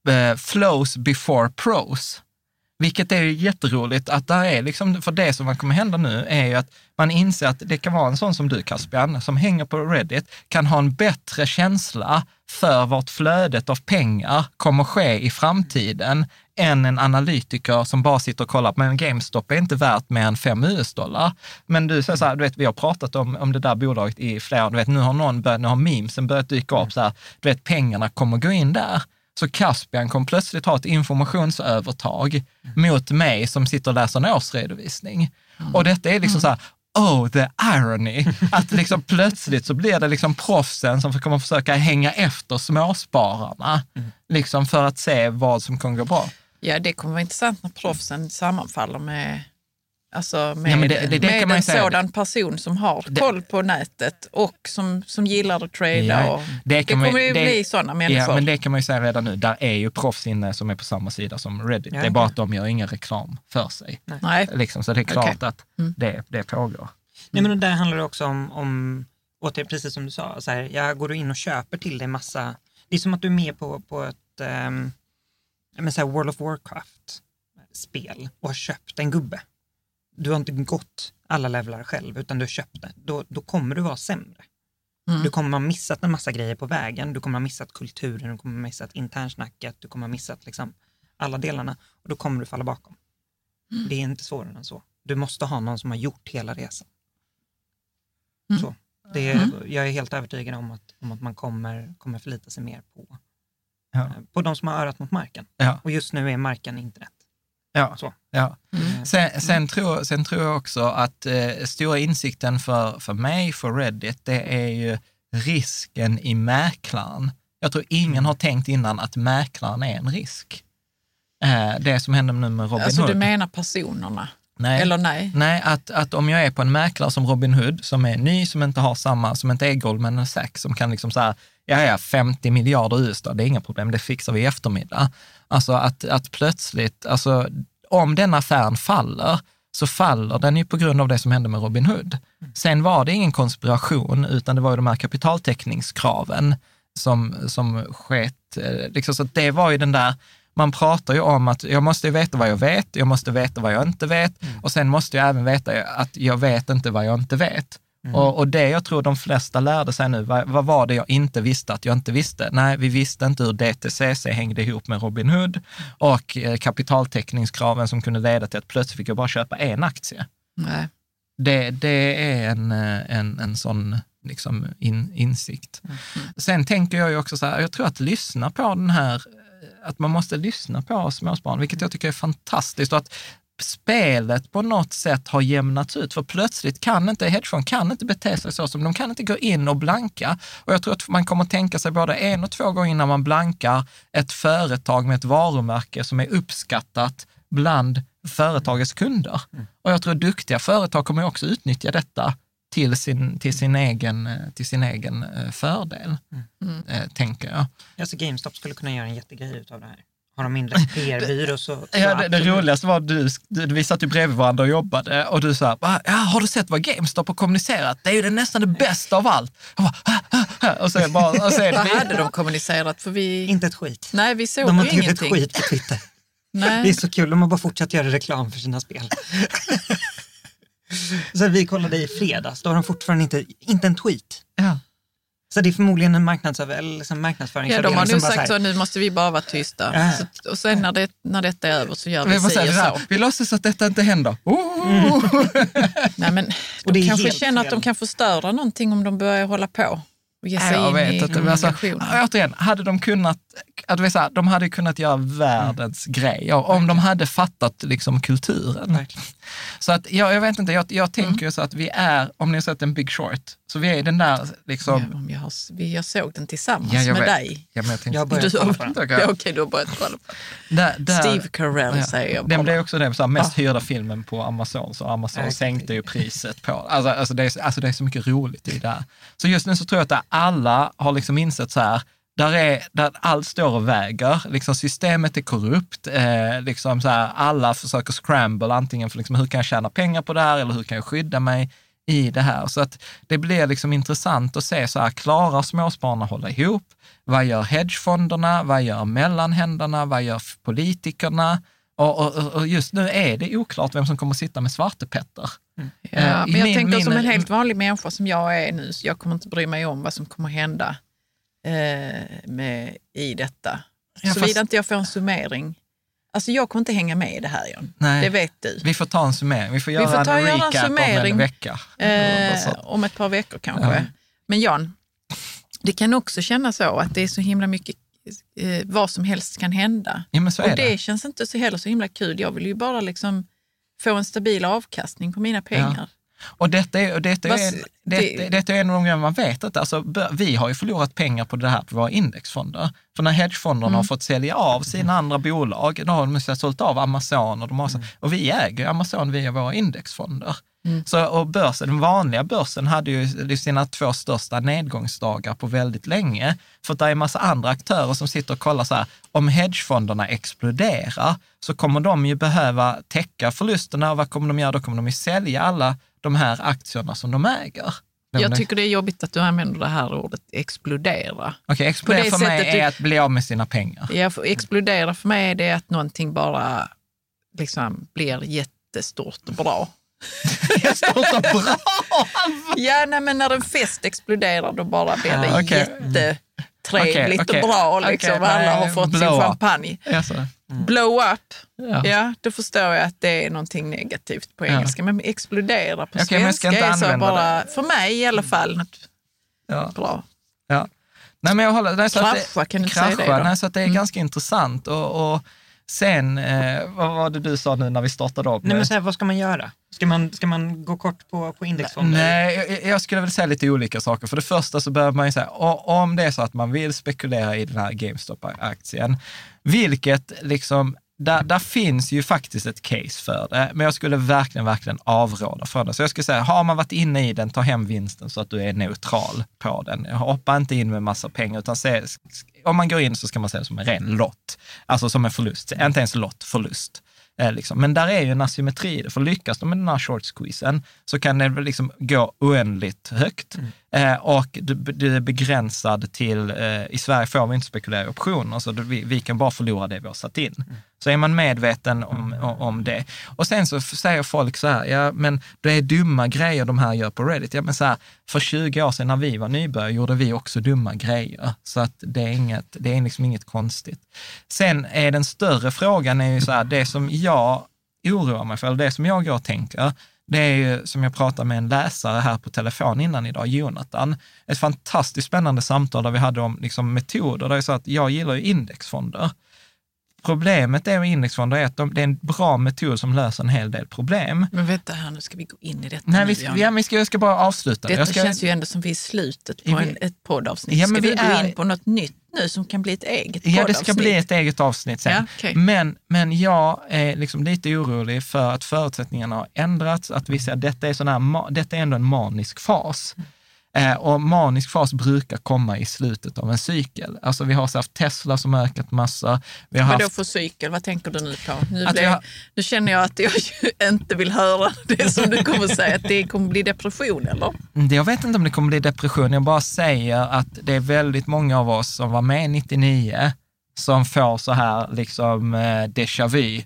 eh, eh, flows before pros. Vilket är ju jätteroligt att där är liksom, för det som kommer hända nu är ju att man inser att det kan vara en sån som du Caspian, som hänger på Reddit, kan ha en bättre känsla för vart flödet av pengar kommer ske i framtiden än en analytiker som bara sitter och kollar, men GameStop är inte värt mer än 5 US-dollar. Men du säger så här, du vet, vi har pratat om, om det där bolaget i flera, du vet, nu har någon börjat, nu har memesen börjat dyka upp så här, du vet, pengarna kommer gå in där. Så Caspian kommer plötsligt ha ett informationsövertag mot mig som sitter och läser en årsredovisning. Och detta är liksom så här, oh the irony, att liksom plötsligt så blir det liksom proffsen som kommer försöka hänga efter småspararna, liksom för att se vad som kommer gå bra. Ja, det kommer vara intressant när proffsen sammanfaller med, alltså med, Ja, men det- det- det kan med man ju en säga. sådan person som har Det- koll på nätet och som, som gillar att trada. Ja, och, det det, kan man- kommer ju det- bli sådana människor. Ja, men det kan man ju säga redan nu. Där är ju proffs inne som är på samma sida som Reddit. Ja, det är bara att de gör ingen reklam för sig. Nej. Liksom, så det är klart Okej. att Mm. det, det pågår. Nej, men där handlar det också om, om återigen, precis som du sa, så här, jag går in och köper till dig massa, det är som att du är med på, på ett um, men så här World of Warcraft-spel och har köpt en gubbe. Du har inte gått alla levlar själv, utan du har köpt det. Då, då kommer du vara sämre. Mm. Du kommer ha missat en massa grejer på vägen, du kommer ha missat kulturen, du kommer ha missat internsnacket, du kommer ha missat liksom alla delarna och då kommer du falla bakom. Mm. Det är inte svårare än så. Du måste ha någon som har gjort hela resan. Mm. Så. Det är, Mm. Jag är helt övertygad om att, om att man kommer, kommer förlita sig mer på, Ja. eh, på de som har örat mot marken. Ja. Och just nu är marken internet. Ja. Så. Ja. Eh, Sen, sen, tror, sen tror jag också att eh, stora insikten för, för mig, för Reddit, det är ju risken i mäklaren. Jag tror ingen har tänkt innan att mäklaren är en risk. Eh, det som händer nu med Robin Alltså Hood. du menar personerna? Nej. Eller nej? Nej, att, att om jag är på en mäklare som Robin Hood, som är ny, som inte har samma, som inte är Goldman Sachs, som kan liksom så här, ja, ja, 50 miljarder US, det är inga problem, det fixar vi i eftermiddag. Alltså att, att plötsligt, alltså om den affären faller, så faller den ju på grund av det som hände med Robin Hood. Sen var det ingen konspiration, utan det var ju de här kapitaltäckningskraven som, som skett. eh, Liksom, så det var ju den där, man pratar ju om att jag måste veta vad jag vet, jag måste veta vad jag inte vet och sen måste jag även veta att jag vet inte vad jag inte vet. Och, och det jag tror de flesta lärde sig nu, vad, vad var det jag inte visste att jag inte visste? Nej, vi visste inte hur DTCC hängde ihop med Robin Hood och eh, kapitaltäckningskraven som kunde leda till att plötsligt fick jag bara köpa en aktie. Nej. Det, det är en, eh, en, en sån liksom in, insikt. Sen tänker jag ju också så här, jag tror att lyssna på den här, eh, att man måste lyssna på småspararna, vilket jag tycker är fantastiskt. Och att spelet på något sätt har jämnats ut, för plötsligt kan inte hedgefond kan inte bete sig så som de kan inte gå in och blanka. Och jag tror att man kommer att tänka sig både en och två gånger innan man blankar ett företag med ett varumärke som är uppskattat bland företagets kunder. Och jag tror att duktiga företag kommer också utnyttja detta till sin, till sin egen, till sin egen eh, fördel, eh, tänker jag. Alltså GameStop skulle kunna göra en jättegrej utav det här. Har de inrett PR-byrå så... så Ja, det, det roligaste var att du, du, vi satt ju bredvid varandra och jobbade och du sa, "Va? ja, har du sett vad GameStop har kommunicerat? Det är ju det nästan det bästa av allt. Jag bara, "Ah, ah, ah." och så bara, och så är Vad det, hade de kommunicerat? För vi... Inte ett skit. Nej, vi såg De har inte gjort ett skit på Twitter. Det är Nej. så kul, de har bara fortsatt göra reklam för sina spel. Så vi kollade i fredags, då har de fortfarande inte, inte en tweet. Ja. Så det är förmodligen en marknadsöver, liksom Ja, marknadsföringsavdelning de har som nog sagt så så här, nu måste vi bara vara tysta. Ja. Så, och sen när, det, när detta är över så gör vi Vi, si och så så. vi låtsas att detta inte händer. Oh! Nej, men de kanske känner att fel. de kan förstöra någonting om de börjar hålla på och ge sig Ja, jag in vet i att alltså, återigen, hade de kunnat, att vi säger, de hade kunnat göra världens grej om de hade fattat liksom kulturen. Verkligen. Så att jag, jag vet inte, jag, jag tänker ju så att vi är, om ni har sett en Big Short, så vi är den där liksom, Ja, jag, har, jag såg den tillsammans Ja, med vet. dig. ja, men jag tänkte, Jag börjar Du, kolla på den. Okej. ja, okej, du har börjat kolla på där, där, Steve Carell Ja. säger jag Den blev också den så här, mest hyrda filmen på Amazon, så Amazon Ja, sänkte ju priset på alltså, alltså, det är, alltså det är så mycket roligt i det här. Så just nu så tror jag att alla har liksom insett så här, där, är, där allt står och väger, liksom systemet är korrupt, eh, liksom så här, alla försöker scramble, antingen för liksom, hur kan jag tjäna pengar på det här eller hur kan jag skydda mig i det här. Så att det blir liksom intressant att se, så här, klarar småspararna hålla ihop? Vad gör hedgefonderna? Vad gör mellanhänderna? Vad gör politikerna? Och, och, och just nu är det oklart vem som kommer att sitta med svartepetter. Ja, Eh, men jag min- tänker som min- en helt vanlig människa som jag är nu, så jag kommer inte bry mig om vad som kommer hända med, i detta. Ja, Såvida fast- inte jag får en summering. Alltså jag kommer inte hänga med i det här John. Nej. Det vet du. Vi får ta en summering. Vi får göra får ta en göra en recap om en summering. vecka. Eh, om ett par veckor kanske. Ja. Men Jan, det kan också kännas så att det är så himla mycket, eh, vad som helst kan hända. Ja, Och det, det. känns inte så heller så himla kul. Jag vill ju bara liksom få en stabil avkastning på mina pengar. Och detta är, detta, Vad- är, det- detta, detta är en av de grejer man vet att alltså, vi har ju förlorat pengar på det här på våra indexfonder. För när hedgefonderna Mm. har fått sälja av sina andra bolag, då har de sålt av Amazon och, de har, så- och vi äger Amazon via våra indexfonder. Mm. Så, och börsen, den vanliga börsen hade ju sina två största nedgångsdagar på väldigt länge. För att det är en massa andra aktörer som sitter och kollar så här, om hedgefonderna exploderar så kommer de ju behöva täcka förlusterna och vad kommer de göra? Då kommer de ju sälja alla de här aktierna som de äger. Jag tycker det är jobbigt att du använder det här ordet explodera. Okej, explodera för mig du- är att bli av med sina pengar. Ja, för explodera för mig är det att någonting bara liksom blir jättestort och bra. Stort och bra! Ja, nej, men när en fest exploderar då bara blir det Ah, okej. jättetrevligt Okej, okej. och bra. Liksom. Alla har fått sin champagne. Alltså, Blow up, ja. ja, då förstår jag att det är någonting negativt på Ja. engelska. Men explodera på ska svenska är så bara, för mig i alla fall, något Ja. bra. Ja. Nej, men jag håller, nej, så att det- Krascha, kan du inte säga krascha, det då? Mm. Nej, så att det är ganska intressant. Och, och sen, eh, vad var det du sa nu när vi startade upp? Nej, men så här, vad ska man göra? Ska man, ska man gå kort på, på indexfonder? Nej, jag, jag skulle väl säga lite olika saker. För det första så behöver man ju säga, om det är så att man vill spekulera i den här GameStop-aktien, vilket liksom, där, där finns ju faktiskt ett case för det, men jag skulle verkligen, verkligen avråda från det. Så jag skulle säga, har man varit inne i den, ta hem vinsten så att du är neutral på den. Hoppa inte in med massa pengar, utan se, om man går in så ska man se det som en ren lott, alltså som en förlust, inte ens lott, förlust. Eh, liksom. Men där är ju en asymmetri i det, för lyckas de med den här short squeezen så kan det väl liksom gå oändligt högt. Mm. Eh, och du är begränsad till, eh, i Sverige får vi inte spekulera i optioner, så vi, vi kan bara förlora det vi har satt in. Så är man medveten om, om, om det. Och sen så säger folk så här, ja men det är dumma grejer de här gör på Reddit. Ja men så här, för 20 år sedan när vi var nybörjare gjorde vi också dumma grejer. Så att det är, inget, det är liksom inget konstigt. Sen är den större frågan är ju så här, det som jag oroar mig för, eller det som jag går och tänker, det är ju som jag pratade med en läsare här på telefon innan idag, Jonathan. Ett fantastiskt spännande samtal där vi hade om liksom, metoder. Det är så att jag gillar ju indexfonder. Problemet är med indexfonder är att de, det är en bra metod som löser en hel del problem. Men vänta här, nu ska vi gå in i detta Nej, nu, vi ska, ja, vi ska, jag ska bara avsluta. Detta jag ska, känns ju ändå som vi är i slutet på en, vi- ett poddavsnitt. Ja, men ska vi gå är- in på något nytt nu som kan bli ett eget Ja, det ska bli ett eget avsnitt sen. Ja, okej. men, men jag är liksom lite orolig för att förutsättningarna har ändrats, att vi ser att detta är, sån här, detta är ändå en manisk fas. Eh, och manisk fas brukar komma i slutet av en cykel. Alltså vi har så haft Tesla som ökat massa. Vi har Vadå haft, för cykel? Vad tänker du nu på? Nu, vi har- nu känner jag att jag inte vill höra det som du kommer säga, att det kommer bli depression eller? Det- jag vet inte om det kommer bli depression, jag bara säger att det är väldigt många av oss som var med 99 som får så här liksom eh, déjà vu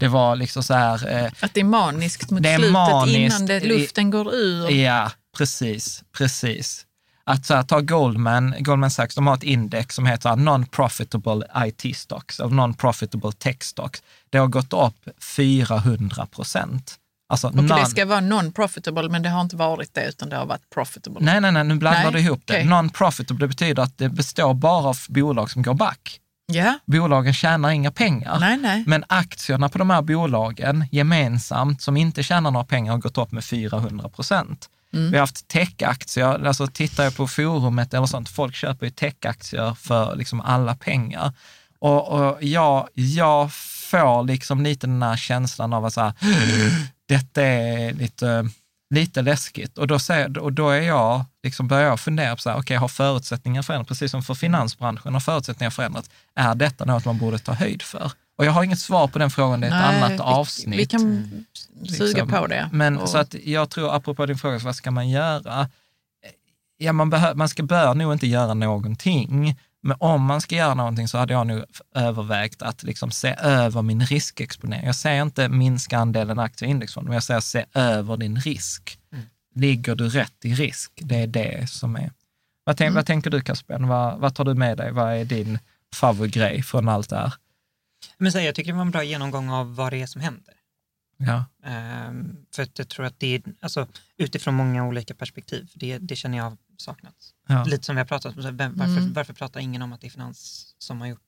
Det var liksom så här, eh, Att det är maniskt mot Det slutet maniskt innan det, luften går ur. ja, precis, precis. Att så här, ta Goldman, Goldman Sachs, de har ett index som heter Non-Profitable IT Stocks, of Non-Profitable Tech Stocks. Det har gått upp 400 procent. Alltså, Och det non- ska vara non-profitable, men det har inte varit det, utan det har varit profitable. Nej, nej, nej, nu blandar Nej, du ihop det. okej. Non-profitable det betyder att det består bara av bolag som går back. Ja, Bolagen tjänar inga pengar. nej, nej. Men aktierna på de här bolagen gemensamt som inte tjänar några pengar har gått upp med 400 procent. Mm. Vi har haft techaktier, alltså tittar jag på forumet eller sånt, folk köper ju techaktier för liksom alla pengar. Och, och jag, jag får liksom lite den här känslan av att så här, detta är lite, lite läskigt. Och då, säger, och då är jag, liksom börjar jag fundera på, så här, okej, har förutsättningarna förändrats? Precis som för finansbranschen har förutsättningarna förändrats. Är detta något man borde ta höjd för? Och jag har inget svar på den frågan, det är ett Nej, annat vi- avsnitt. Vi kan suga Liksom. på det. Men Och- så att jag tror, apropå din fråga, vad ska man göra? Ja, man, behö, man ska, bör nog inte göra någonting. Men om man ska göra någonting så hade jag nog övervägt att liksom se över min riskexponering. Jag säger inte minska andelen aktier i indexfond, men jag säger se över din risk. Ligger du rätt i risk? Det är det som är... Vad, tänk, vad tänker du Caspian? Vad, vad tar du med dig? Vad är din favoritgrej från allt det här? Men så, här, jag tycker det var en bra genomgång av vad det är som händer. Ja, Ehm, för att jag tror att det är, alltså, utifrån många olika perspektiv, det, det känner jag saknats. ja. Lite som vi har pratat om, vem- varför, Mm. varför pratar ingen om att det är finans som har gjort,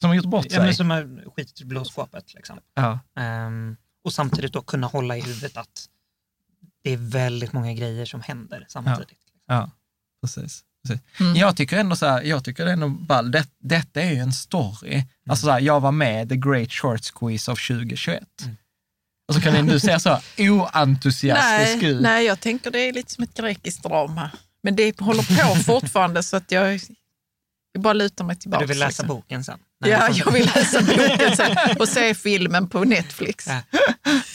Som har gjort bort ja, men sig. som har skitit i blå skåpet. Liksom. Ja, Ehm, och samtidigt då kunna hålla i huvudet att det är väldigt många grejer som händer samtidigt. ja, precis. precis. Mm. Jag tycker ändå så här, jag tycker ändå ball. Det, detta är ju en story. Alltså så här, jag var med The Great Short Squeeze av 2021. Mm. Och så kan du säga så oentusiastisk nej, ut. nej, jag tänker det är lite som ett grekiskt drama. Men det håller på fortfarande så att jag, jag bara lutar mig tillbaka. Du vill läsa liksom. boken sen? Ja, jag vill läsa boken och se filmen på Netflix. Ja.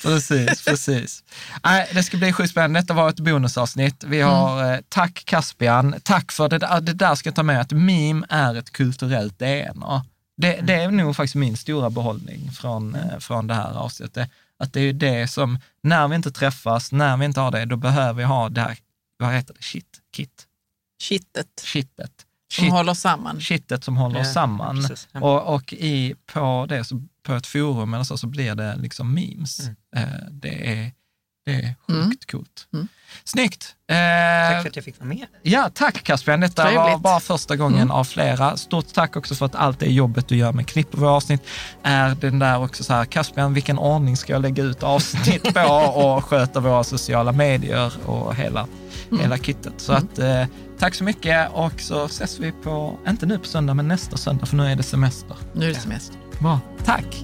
Precis, precis. Nej, det ska bli sjukt spännande. Detta var ett bonusavsnitt. Vi Mm. har, eh, tack Caspian, tack för det. Det där ska jag ta med, att meme är ett kulturellt DNA. Det, det är nog faktiskt min stora behållning från, eh, från det här avsnittet. Att det är det som, när vi inte träffas, när vi inte har det, då behöver vi ha det här, vad heter det, shit, kit, Kittet shitet. Som Shit, håller samman. shitet som håller Ja, oss samman. precis. Ja. Och, och i, på, det, så, på ett forum eller så, så blir det liksom memes. Mm. Eh, det, är, det är sjukt Mm. coolt. Mm. Snyggt! Tack Eh, för att jag fick vara med. ja, tack Caspian. Detta var Trevligt. bara första gången Mm. av flera. Stort tack också för att allt det jobbet du gör med klipp våra avsnitt är den där också så här, Caspian, vilken ordning ska jag lägga ut avsnitt på och sköta våra sociala medier och hela, Mm. hela kittet. Så att eh, tack så mycket och så ses vi på, inte nu på söndag, men nästa söndag, för nu är det semester. Nu är det semester. Bra, tack!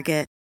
Target.